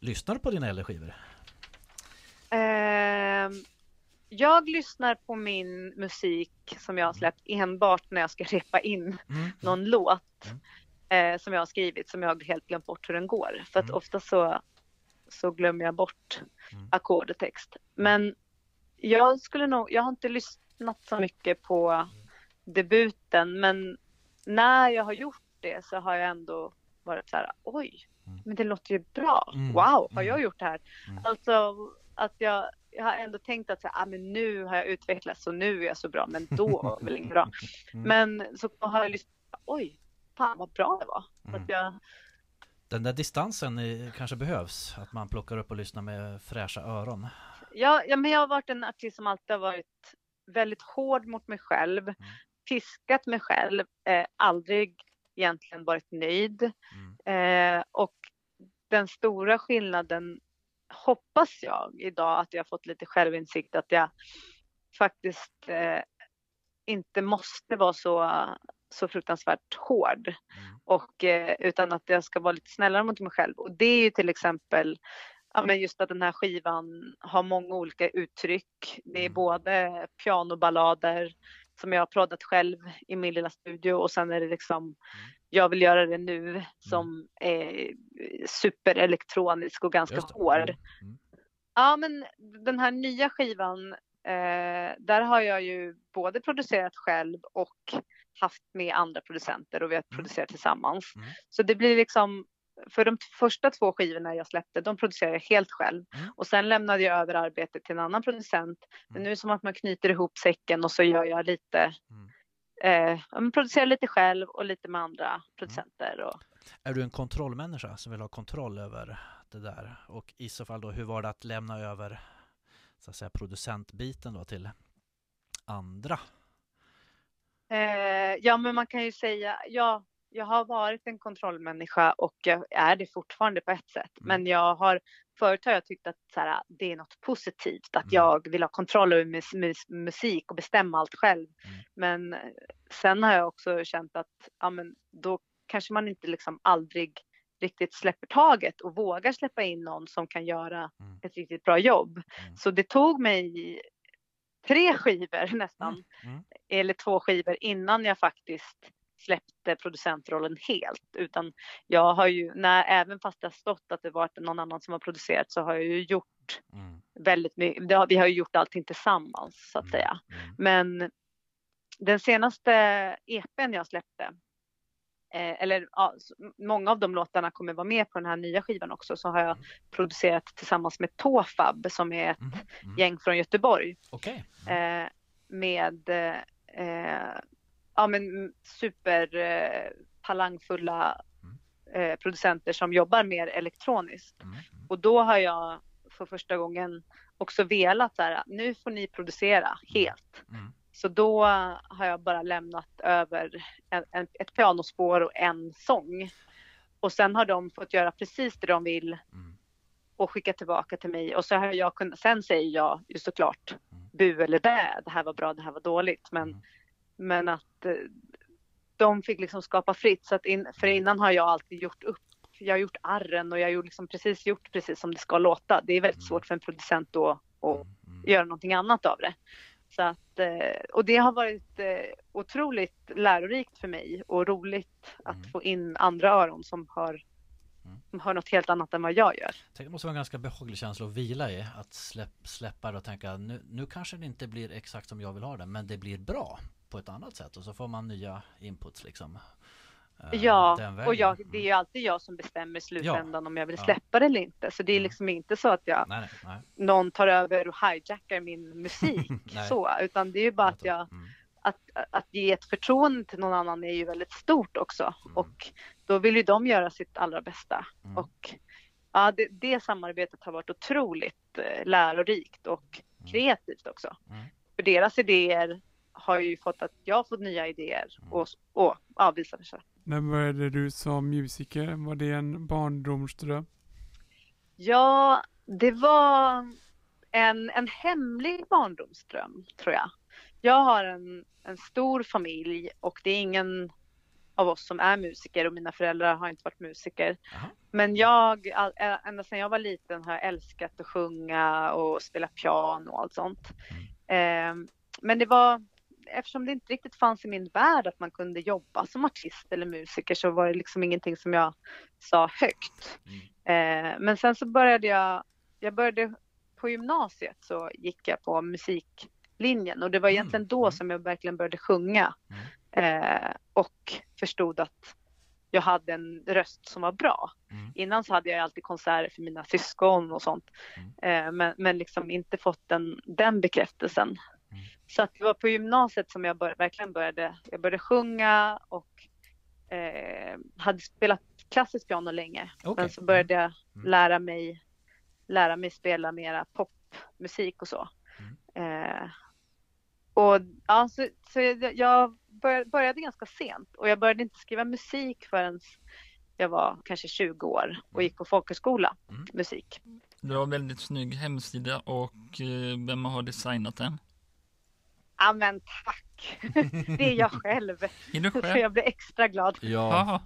Lyssnar du på dina äldre skivor?
Ehm, jag lyssnar på min musik som jag har släppt enbart när jag ska repa in
Mm.
någon låt
Mm.
Eh, som jag har skrivit som jag helt glömt bort hur den går. För att
Mm.
ofta så, så glömmer jag bort
Mm.
ackord och text. Men jag skulle nog, jag har inte lyssnat så mycket på debuten men när jag har gjort det så har jag ändå varit så här, oj,
Mm.
men det låter ju bra.
Mm.
Wow, har
Mm.
jag gjort det här? Alltså att jag, jag har ändå tänkt att så här, ah, men nu har jag utvecklats och nu är jag så bra, men då var väl inte bra. <laughs> Men så har jag lyssnat, oj, fan vad bra det var.
Mm.
att jag,
Den där distansen kanske behövs, att man plockar upp och lyssnar med fräscha öron.
ja, ja, men jag har varit en artist som alltid har varit väldigt hård mot mig själv,
Mm.
piskat mig själv, eh, aldrig egentligen varit nöjd.
Mm.
Eh, och den stora skillnaden hoppas jag idag att jag har fått lite självinsikt att jag faktiskt eh, inte måste vara så, så fruktansvärt hård.
Mm.
Och, eh, utan att jag ska vara lite snällare mot mig själv. Och det är ju till exempel ja, men just att den här skivan har många olika uttryck. Det är
Mm.
både pianoballader som jag har proddat själv i min lilla studio och sen är det liksom jag vill göra det nu som är superelektronisk och ganska hård.
Mm. Mm.
Ja, men den här nya skivan, eh, där har jag ju både producerat själv och haft med andra producenter och vi har
Mm.
producerat tillsammans.
Mm.
Så det blir liksom, för de första två skivorna jag släppte, de producerade jag helt själv.
Mm.
Och sen lämnade jag över arbetet till en annan producent. Men
Mm.
nu är det som att man knyter ihop säcken och så gör jag lite,
Mm.
eh, ja, men producerar lite själv och lite med andra producenter. Och,
Är du en kontrollmänniska som vill ha kontroll över det där? Och i så fall då, hur var det att lämna över så att säga, producentbiten då till andra?
Eh, ja, men man kan ju säga, ja, jag har varit en kontrollmänniska och jag är det fortfarande på ett sätt.
Mm.
Men jag har, förut har jag tyckt att så här, det är något positivt, att
Mm.
jag vill ha kontroll över mus, mus, musik och bestämma allt själv.
Mm.
Men sen har jag också känt att, ja men då kanske man inte liksom aldrig riktigt släpper taget och vågar släppa in någon som kan göra
Mm.
ett riktigt bra jobb.
Mm.
Så det tog mig tre skivor nästan
Mm.
eller två skivor innan jag faktiskt släppte producentrollen helt. Utan jag har ju, när, även fast det har stått att det varit någon annan som har producerat så har jag ju gjort
Mm.
väldigt mycket. Vi har ju gjort allting tillsammans så att
Mm.
säga.
Mm.
Men den senaste EPn jag släppte, eh, eller ja, många av de låtarna kommer vara med på den här nya skivan också, så har jag
Mm.
producerat tillsammans med Tofab som är ett
Mm. Mm.
gäng från Göteborg
Okej.
eh, med eh, ja, men super eh, talangfulla eh, producenter som jobbar mer elektroniskt.
Mm. Mm.
Och då har jag för första gången också velat så här, nu får ni producera helt.
Mm.
Så då har jag bara lämnat över en, en, ett pianospår och en sång. Och sen har de fått göra precis det de vill
Mm.
och skicka tillbaka till mig. Och så har jag kunnat, sen säger jag ju såklart
Mm.
bu eller bä, det här var bra, det här var dåligt. Men,
Mm.
men att eh, de fick liksom skapa fritt. Så att in, för innan har jag alltid gjort upp. Jag har gjort arren och jag har liksom precis gjort precis som det ska låta. Det är väldigt
Mm.
svårt för en producent då att
Mm. Mm.
göra någonting annat av det. Så att, eh, och det har varit eh, otroligt lärorikt för mig och roligt att
Mm.
få in andra öron som hör,
Mm.
som hör något helt annat än vad jag gör.
Det måste vara en ganska behaglig känsla att vila i. Att släpp, släppa det och tänka nu, nu kanske det inte blir exakt som jag vill ha det men det blir bra på ett annat sätt och så får man nya inputs liksom. Eh,
Ja, och jag, det är
Mm.
ju alltid jag som bestämmer i slutändan om jag vill
Ja.
släppa det eller inte. Så det är
Mm.
liksom inte så att jag,
Nej, nej,
någon tar över och hijackar min musik <laughs> så, utan det är ju bara att jag,
Mm.
att, att ge ett förtroende till någon annan är ju väldigt stort också.
Mm.
Och då vill ju de göra sitt allra bästa.
Mm.
Och ja, det, det samarbetet har varit otroligt eh, lärorikt och
Mm.
kreativt också.
Mm.
För deras idéer har ju fått att jag har fått nya idéer
Mm.
och, och ja, visar sig.
När började du som musiker? Var det en barndomsdröm?
Ja, det var en, en hemlig barndomsdröm tror jag. Jag har en, en stor familj och det är ingen av oss som är musiker och mina föräldrar har inte varit musiker.
Jaha.
Men jag, ända sedan jag var liten har jag älskat att sjunga och spela piano och allt sånt. Ehm, men det var, eftersom det inte riktigt fanns i min värld att man kunde jobba som artist eller musiker så var det liksom ingenting som jag sa högt.
Mm.
Eh, men sen så började jag, jag började på gymnasiet så gick jag på musiklinjen och det var
Mm,
egentligen då
mm.
som jag verkligen började sjunga
Mm.
eh, och förstod att jag hade en röst som var bra.
Mm.
Innan så hade jag alltid konserter för mina syskon och sånt.
Mm.
Eh, men, men liksom inte fått den, den bekräftelsen.
Mm.
Så att det var på gymnasiet som jag bör, verkligen började, jag började sjunga och eh, hade spelat klassiskt piano länge.
Okej.
Men så började jag
Mm.
lära mig, lära mig spela mera popmusik och så.
Mm.
Eh, och ja, så, så jag- började, började ganska sent och jag började inte skriva musik förrän jag var kanske 20 år och gick på folkhögskola,
Mm.
musik.
Du har väldigt snygg hemsida och eh, vem har designat den?
Ja men tack! <laughs> Det är jag själv.
Är du
Så
själv?
jag blir extra glad.
Ja,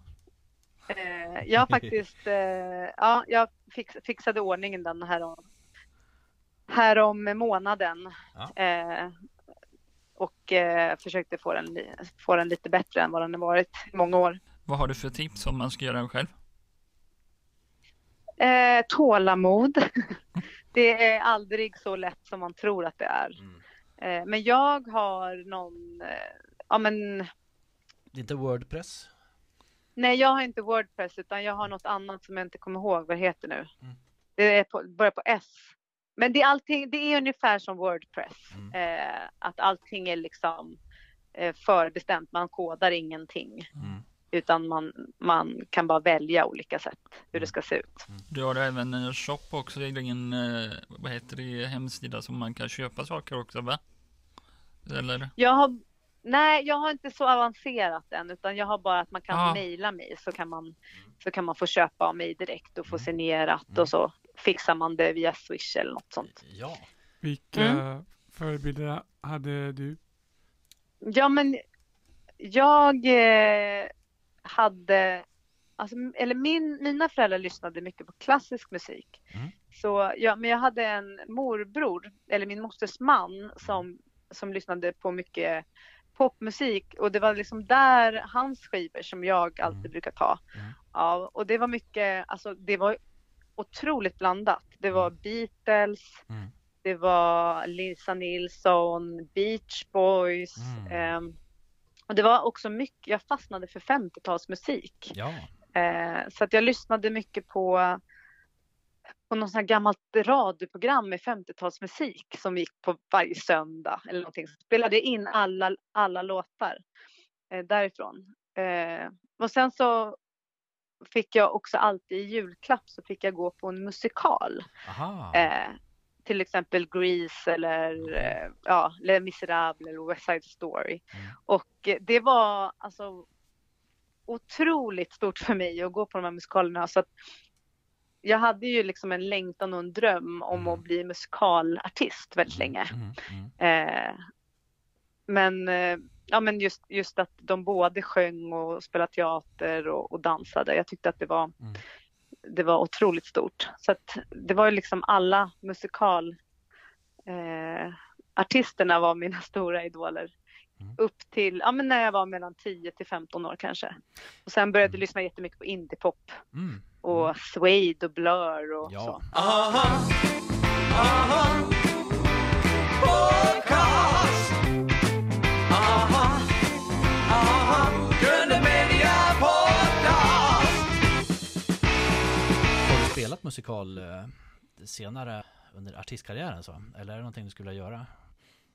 Eh, jag faktiskt, eh, ja, jag fix, fixade ordningen den här om, här om månaden.
Ja.
Eh, och försökte få den, få den lite bättre än vad den har varit i många år.
vad har du för tips om man ska göra den själv?
Eh, tålamod. <laughs> det är aldrig så lätt som man tror att det är.
Mm.
Eh, men jag har någon, eh, ja men
Det är inte Wordpress?
nej jag har inte Wordpress utan jag har något annat som jag inte kommer ihåg vad det heter nu.
Mm.
Det är på, börjar på S. Men det är allting, det är ungefär som Wordpress.
Mm.
Eh, att allting är liksom eh, förbestämt, man kodar ingenting.
Mm.
Utan man, man kan bara välja olika sätt hur
Mm.
det ska se ut.
Du har även en shop också i din, eh, vad heter det, hemsida som man kan köpa saker också va? Eller?
Jag har, nej, jag har inte så avancerat än utan jag har bara att man kan
Ah.
mejla mig så kan man, så kan man få köpa av mig direkt och få
Mm.
signerat
Mm.
och så fixar man det via Swish eller något sånt.
Ja.
Vilka
Mm.
förebilder hade du?
Ja, men jag eh, hade, alltså, eller min, mina föräldrar lyssnade mycket på klassisk musik.
Mm.
Så ja, men jag hade en morbror, eller min mosters man, som, som lyssnade på mycket popmusik och det var liksom där hans skivor som jag alltid
Mm.
brukar ta
Mm.
av. Och det var mycket, alltså det var otroligt blandat. Det var Beatles,
Mm.
det var Lisa Nilsson, Beach Boys.
Mm.
ehm, och det var också mycket, jag fastnade för 50-talsmusik.
Ja.
Eh, så att jag lyssnade mycket på, på något sånt gammalt radioprogram med 50-talsmusik som gick på varje söndag eller någonting. Spelade in alla, alla låtar eh, därifrån. Eh, och sen så fick jag också alltid i julklapp så fick jag gå på en musikal. Eh, till exempel Grease eller eh, ja, Les Misérables eller West Side Story.
Mm.
Och eh, det var alltså otroligt stort för mig att gå på de här musikalerna. Så att jag hade ju liksom en längtan och en dröm om
Mm.
att bli musikalartist väldigt länge.
Mm. Mm.
Eh, men, eh, ja, men just, just att de både sjöng och spelade teater och, och dansade. Jag tyckte att det var,
Mm.
det var otroligt stort. Så att det var ju liksom alla musikal eh, var mina <laughs> stora idoler.
Mm.
Upp till, ja men när jag var mellan 10 till 15 år kanske. Och sen började jag
Mm.
lyssna jättemycket på indiepop
Mm.
Och Suede och Blur och
Ja.
så.
Aha, aha, podcast. Aha, aha, Gröna Media Podcast.
Har du spelat musikal eh, senare under artistkarriären så? Eller är det någonting du skulle vilja göra?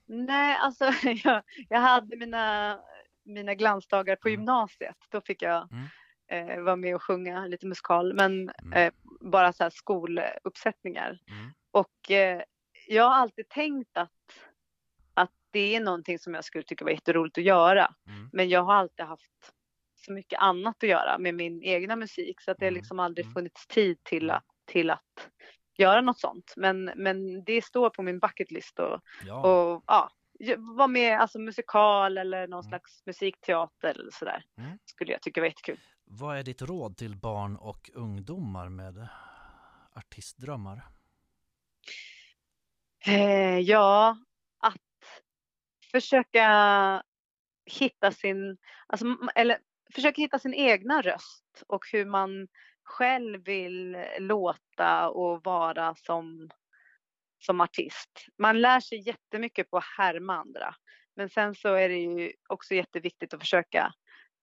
Nej, alltså <laughs> jag, jag hade mina, mina glansdagar på
Mm.
gymnasiet. Då fick jag
Mm.
Eh, vara med och sjunga lite musikal, men
Mm.
eh, bara så här skoluppsättningar.
Mm.
Och eh, jag har alltid tänkt att, att det är någonting som jag skulle tycka var jätteroligt att göra.
Mm.
Men jag har alltid haft så mycket annat att göra med min egna musik så att det har
Mm.
liksom aldrig
Mm.
funnits tid till att, till att göra något sånt. Men, men det står på min bucketlist och,
Ja.
och ja, vara med alltså musikal eller någon
Mm.
slags musikteater eller sådär.
Mm.
Skulle jag tycka var jättekul.
Vad är ditt råd till barn och ungdomar med artistdrömmar?
Eh, ja, att försöka hitta sin, alltså, eller försöka hitta sin egna röst och hur man själv vill låta och vara som, som artist. Man lär sig jättemycket på att härma andra. Men sen så är det ju också jätteviktigt att försöka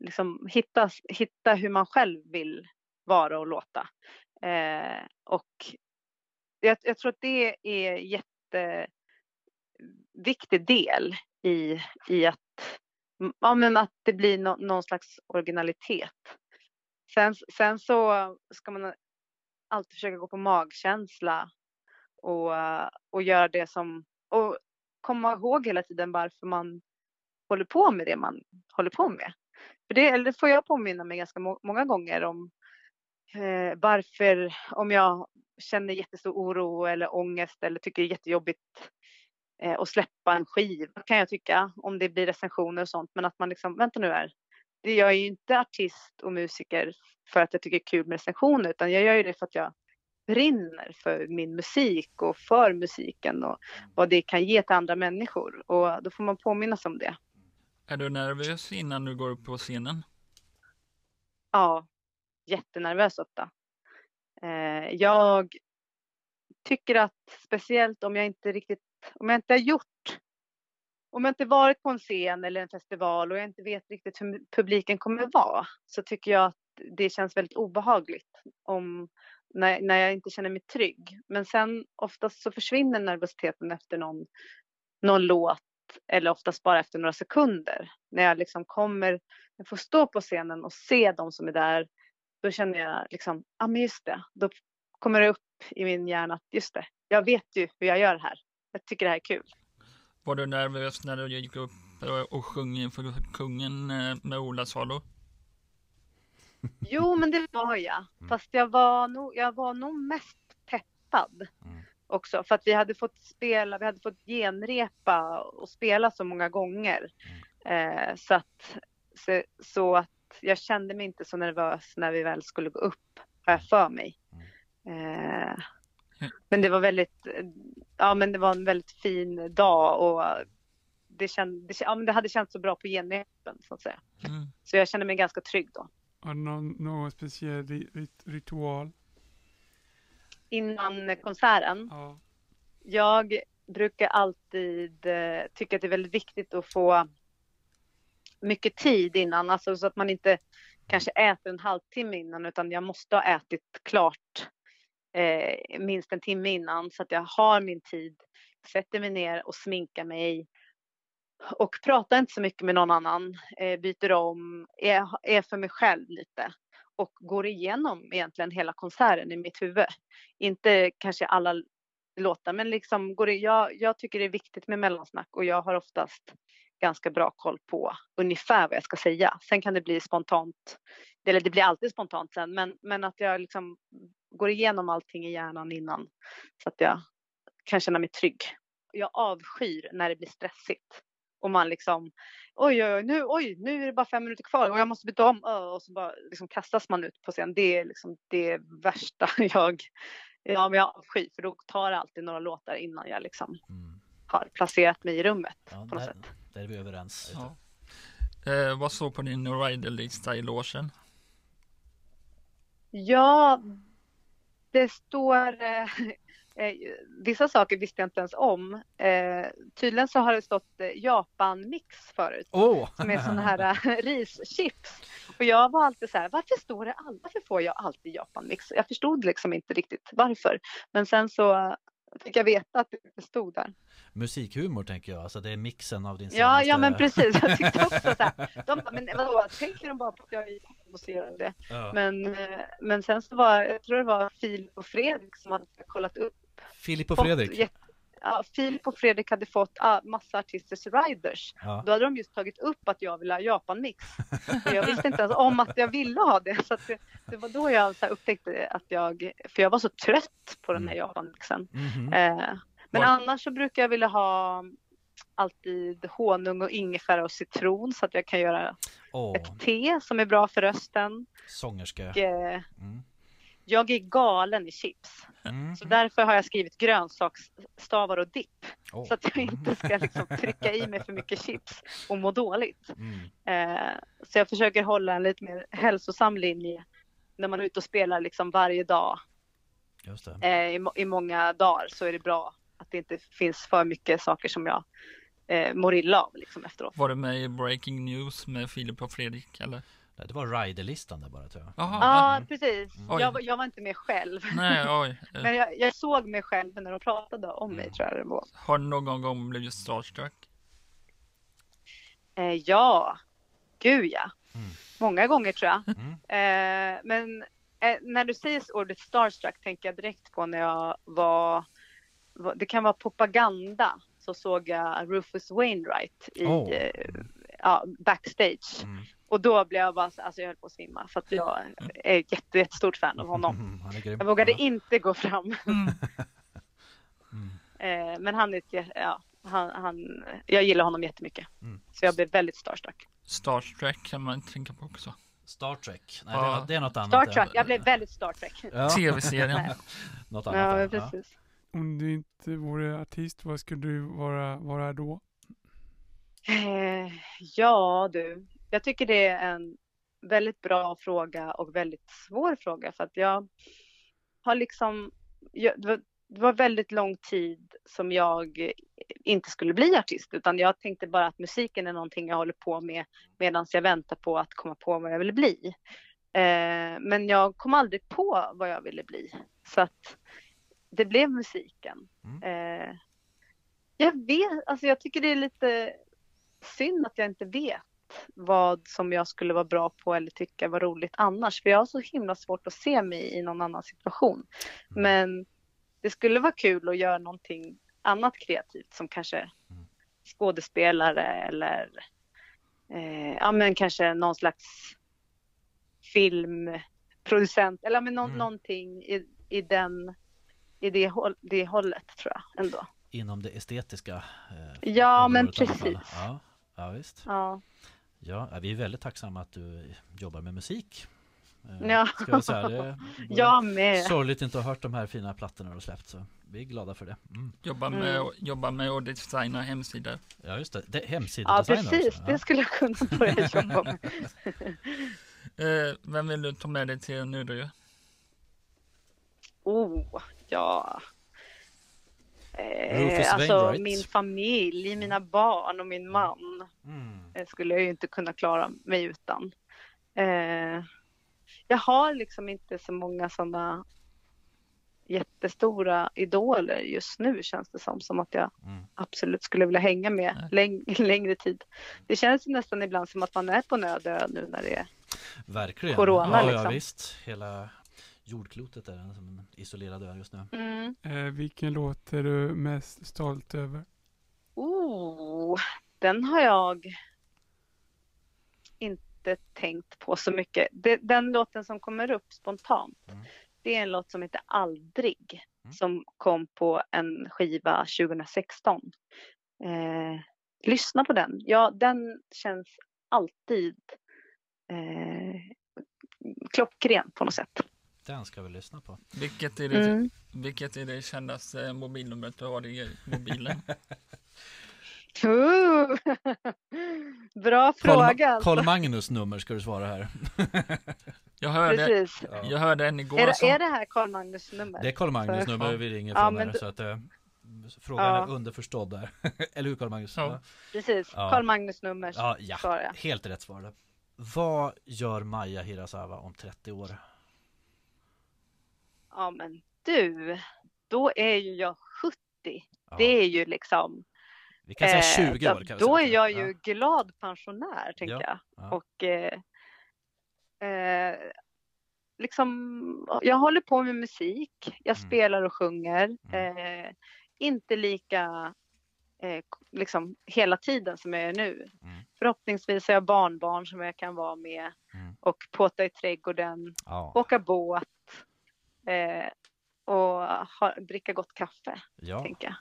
liksom hitta, hitta hur man själv vill vara och låta. Eh, och jag, jag tror att det är jätteviktig del i, i att, ja, men att det blir no, någon slags originalitet. Sen, sen så ska man alltid försöka gå på magkänsla och, och göra det som, och komma ihåg hela tiden varför man håller på med det man håller på med. För det, eller får jag påminna mig ganska må, många gånger om eh, varför, om jag känner jättestor oro eller ångest eller tycker det är jättejobbigt eh, att släppa en skiva kan jag tycka om det blir recensioner och sånt. Men att man liksom, vänta nu här. Jag är ju inte artist och musiker för att jag tycker det är kul med recensioner utan jag gör ju det för att jag brinner för min musik och för musiken och vad det kan ge till andra människor. Och då får man påminnas om det.
Är du nervös innan du går upp på scenen?
Ja, jättenervös ofta. Eh, jag tycker att speciellt om jag inte riktigt, om jag inte har gjort, om jag inte varit på en scen eller en festival och jag inte vet riktigt hur publiken kommer vara, så tycker jag att det känns väldigt obehagligt om, när, när jag inte känner mig trygg. Men sen oftast så försvinner nervositeten efter någon, någon låt eller oftast bara efter några sekunder. När jag liksom kommer, jag får stå på scenen och se de som är där, då känner jag liksom, ja men just det, då kommer det upp i min hjärna att just det, jag vet ju hur jag gör här. Jag tycker det här är kul.
Var du nervös när du gick upp och- sjöng inför kungen eh, med Ola Salo?
Jo, men det var jag. Fast jag var nog, jag var nog mest peppad
Mm.
Också. För att vi hade fått spela, vi hade fått genrepa och spela så många gånger. Eh, så, att, så, så att jag kände mig inte så nervös när vi väl skulle gå upp, har jag för mig. Eh, men det var väldigt, ja men det var en väldigt fin dag och det, känd, det, ja, men det hade känts så bra på genrepen så att säga.
Mm.
Så jag kände mig ganska trygg då.
Har du någon, någon speciell ri, rit, ritual?
Innan konserten,
Ja.
jag brukar alltid eh, tycka att det är väldigt viktigt att få mycket tid innan, alltså så att man inte kanske äter en halvtimme innan utan jag måste ha ätit klart eh, minst en timme innan så att jag har min tid, sätter mig ner och sminkar mig och pratar inte så mycket med någon annan, eh, byter om, är, är för mig själv lite och går igenom egentligen hela konserten i mitt huvud. Inte kanske alla låtar, men liksom går det, jag, jag tycker det är viktigt med mellansnack och jag har oftast ganska bra koll på ungefär vad jag ska säga. Sen kan det bli spontant, eller det blir alltid spontant sen, men, men att jag liksom går igenom allting i hjärnan innan så att jag kan känna mig trygg. Jag avskyr när det blir stressigt och man liksom oj, oj, oj, nu, oj, nu är det bara fem minuter kvar och jag måste byta om och så bara liksom kastas man ut på scen. Det är liksom det värsta <laughs> jag, ja, men jag avskyr för då tar det alltid några låtar innan jag liksom
Mm.
har placerat mig i rummet
Ja,
på något
där,
sätt.
där är vi överens.
Ja. Eh, vad står på din rider-lista i logen?
Ja, det står eh, eh, vissa saker visste jag inte ens om. Eh, tydligen så har det stått eh, Japan-mix förut.
Åh!
som är sådana här äh, <laughs> rischips. Och jag var alltid så här, varför står det all- varför får jag alltid Japanmix? Jag förstod liksom inte riktigt varför. Men sen så fick jag veta att det stod där.
Musikhumor tänker jag, alltså det är mixen av din
Ja,
senaste...
ja men precis. Jag tyckte också så här. <laughs> De men vadå, tänker de bara på att jag är det?
Ja.
Men, eh, men sen så var, jag tror det var Filip och Fredrik som hade kollat upp.
Filip och
fått
Fredrik.
jätte- Ja, Filip och Fredrik hade fått ah, massa artisters riders.
Ja.
Då hade de just tagit upp att jag ville ha Japan-mix. Jag visste inte ens om att jag ville ha det. Så det, det var då jag så upptäckte att jag, för jag var så trött på den här Japan-mixen.
Mhm.
Eh, men
Var-
annars så brukar jag vilja ha alltid honung och ingefära och citron så att jag kan göra
Åh,
ett te som är bra för rösten.
sångerska.
Och, eh,
Mm.
Jag är galen i chips.
Mm.
Så därför har jag skrivit grönsaksstavar och dipp.
Åh.
Så att jag inte ska liksom trycka i mig för mycket chips och må dåligt.
Mm.
Eh, så jag försöker hålla en lite mer hälsosam linje när man är ute och spelar liksom varje dag.
Just det.
Eh, i, I många dagar så är det bra att det inte finns för mycket saker som jag eh, mår illa av liksom efteråt.
Var du med i Breaking News med Filip och Fredrik eller?
Det var riderlistan där bara tror jag.
Jaha,
Ja,
ja.
precis. Jag, var- jag var inte med själv.
nej oj. <laughs>
Men jag, jag såg mig själv när de pratade om mig
Mm.
tror jag det var.
Har du någon gång blivit starstruck?
Eh, ja, gud ja.
Mm.
Många gånger tror jag.
Mm.
Eh, men eh, när du säger ordet starstruck tänker jag direkt på när jag var, var det kan vara propaganda, så såg jag Rufus Wainwright i, eh, ja, backstage. Och då blev jag bara, så- alltså jag höll på att svimma för att jag är ett jätte, jättestort fan av honom.
Mm, <laughs> Han är grym.
Jag vågade
Ja.
inte gå fram. <laughs>
Mm. <laughs>
Eh, men han är ett, ja, han, han, jag gillar honom jättemycket.
Mm.
Så jag blev väldigt starstruck.
Starstruck kan man tänka på också.
Star Trek. Nej,
Ja.
det, är något, det är något annat.
Star Trek, jag blev väldigt Star Trek.
Ja.
Tv-serien.
Något annat.
Ja,
ja.
precis.
Om du inte vore artist, vad skulle du vara, vara då?
Eh, ja du, jag tycker det är en väldigt bra fråga och väldigt svår fråga för att jag har liksom, jag, det var- det var väldigt lång tid som jag inte skulle bli artist utan jag tänkte bara att musiken är någonting jag håller på med medan jag väntar på att komma på vad jag ville bli. Eh, men jag kom aldrig på vad jag ville bli så att det blev musiken.
Mm.
Eh, jag vet, alltså jag tycker det är lite synd att jag inte vet vad som jag skulle vara bra på eller tycka var roligt annars. För jag har så himla svårt att se mig i någon annan situation.
Mm.
Men det skulle vara kul att göra någonting annat kreativt som kanske
Mm.
skådespelare eller eh, ja men kanske någon slags filmproducent eller men nå-
Mm.
någonting i, i den i det, håll, det hållet tror jag ändå.
Inom det estetiska eh,
Ja, men precis.
Ja, ja, visst.
Ja.
Ja, vi är väldigt tacksamma att du jobbar med musik. Eh,
Ja.
Ska jag säga. Det <laughs>
Jag med.
sorgligt inte att ha hört de här fina plattorna du har släppt. Så vi är glada för det. Mm.
Jobba med, jobba med att designa hemsidor.
Ja, just det. det
Ja,
hemsidedesign
precis.
också.
Det skulle jag kunna <laughs> börja jobba med. <laughs>
Eh, vem vill du ta med dig till nu då?
Oh, ja. Eh, alltså min familj, mina barn och min man
Mm.
eh, skulle jag ju inte kunna klara mig utan. Eh, jag har liksom inte så många sådana jättestora idoler just nu känns det som. Som att jag
Mm.
absolut skulle vilja hänga med läng <laughs> längre tid. Det känns ju nästan ibland som att man är på en öde nu när det är
Verkligen.
Corona,
ja, ja,
liksom.
visst. Hela jordklotet är en, som en isolerad ö just nu.
mm.
Eh, vilken låt är du mest stolt över?
Oh, den har jag inte tänkt på så mycket. Det, den låten som kommer upp spontant,
Mm.
det är en låt som heter Aldrig,
Mm.
som kom på en skiva 2016. Eh, lyssna på den. Ja, den känns alltid eh, klockren på något sätt.
Den ska vi lyssna på.
Vilket är det,
Mm.
vilket är det kändaste mobilnumret du har i mobilen? <laughs>
Bra fråga. alltså.
Karl Magnus nummer ska du svara här. <laughs>
Jag hörde,
Precis.
Ja.
jag hörde en igår
Är, det-
som,
är det här Karl Magnus nummer?
Det är Karl Magnus nummer vi ringer
Ja,
från
men
här,
då-
så att eh, frågan
Ja.
är underförstådd där. <laughs> Eller hur Karl Magnus?
Ja.
Precis,
Ja.
Karl Magnus nummer
Ja, ja.
svarar jag.
helt rätt svar. där. Vad gör Maja Hirasawa om 30 år?
Ja men du, då är ju jag 70.
Ja,
Det är ju liksom,
vi kan säga
eh,
20
då-
år. Kan
då är jag ju
Ja.
glad pensionär tänker
Ja,
jag.
ja.
Och eh, eh, liksom, jag håller på med musik, jag
Mm.
spelar och sjunger. Eh, inte lika eh, liksom hela tiden som jag är nu.
Mm.
Förhoppningsvis har jag barnbarn som jag kan vara med
Mm.
och påta i trädgården,
Ja,
åka båt eh, och ha, dricka gott kaffe,
ja.
tänker jag.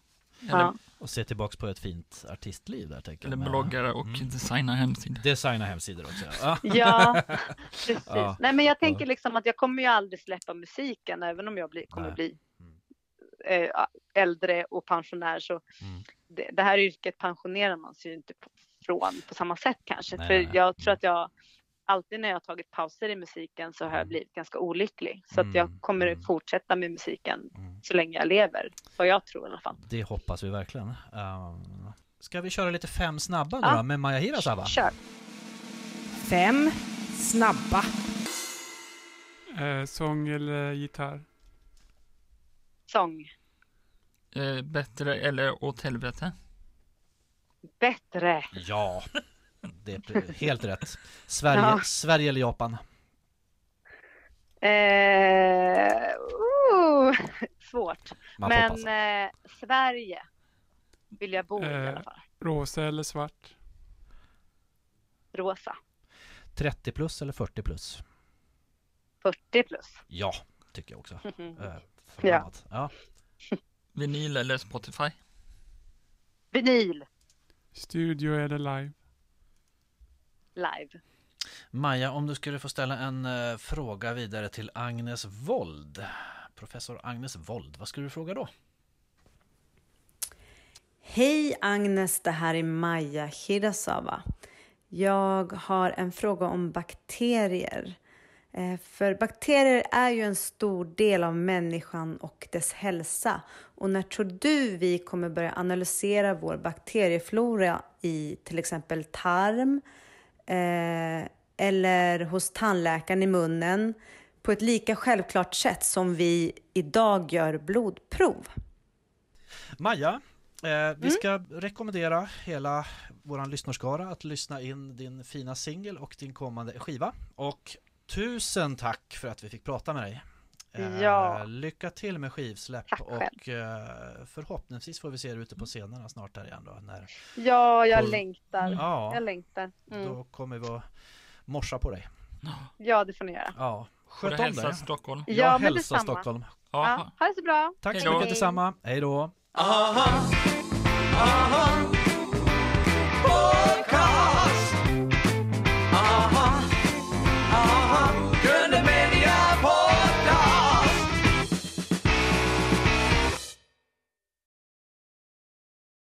eller,
Ja.
Och se tillbaks på ett fint artistliv där tänker
eller
jag.
bloggare och
Mm.
designa hemsidor.
Designa hemsidor också. Ja. <laughs>
Ja, precis.
Ja.
Nej, men jag tänker liksom att jag kommer ju aldrig släppa musiken, även om jag blir, kommer
Nej.
bli
Mm.
eh, äldre och pensionär. Så
Mm.
det, det här yrket pensionerar man sig ju inte på, från på samma sätt kanske.
Nej,
För jag tror att jag alltid när jag har tagit pauser i musiken så har jag
Mm.
blivit ganska olycklig. Så att jag
Mm,
kommer
mm.
fortsätta med musiken
Mm.
så länge jag lever. Vad jag tror i alla fall.
Det hoppas vi verkligen. Um, ska vi köra lite fem snabba nu
Ja.
då med Maja Hirasawa?
Kör!
Fem snabba.
Eh, sång eller gitarr?
Sång.
Eh, bättre eller åt helvete?
Bättre.
Ja, det är helt rätt. Sverige,
Ja.
Sverige eller Japan?
Eh, oh, svårt. Men eh, Sverige vill jag bo i i
Eh.
alla fall.
Rosa eller svart?
Rosa.
30 plus eller 40 plus?
40 plus.
Ja, tycker jag också. <laughs> Eh,
Ja.
Ja.
Vinyl eller Spotify?
Vinyl
Studio eller live?
Live.
Maja, om du skulle få ställa en eh, fråga vidare till Agnes Wold. Professor Agnes Wold, vad skulle du fråga då?
Hej Agnes, det här är Maja Hirasawa. Jag har en fråga om bakterier.
Eh, För bakterier är ju en stor del av människan och dess hälsa. Och när tror du vi kommer börja analysera vår bakterieflora i till exempel tarm eh, eller hos tandläkaren i munnen på ett lika självklart sätt som vi idag gör blodprov?
Maja, eh, vi ska rekommendera hela våran lyssnarskara att lyssna in din fina singel och din kommande skiva. Och tusen tack för att vi fick prata med dig. Eh,
Ja.
Lycka till med skivsläpp
Tack själv.
och eh, förhoppningsvis får vi se er ute på scenerna snart här igen då. När,
Ja, jag
På-
längtar.
ja,
Jag längtar. Mm.
då kommer vi att morsa på dig.
Ja, det får ni göra.
Ja, sköt om
hälsa
dig.
Stockholm?
Ja,
Jag
men
hälsar
detsamma.
Stockholm.
Ja.
Ha det så bra.
Tack
Hej
så mycket detsamma. Hej då.
Aha. Aha. Oh,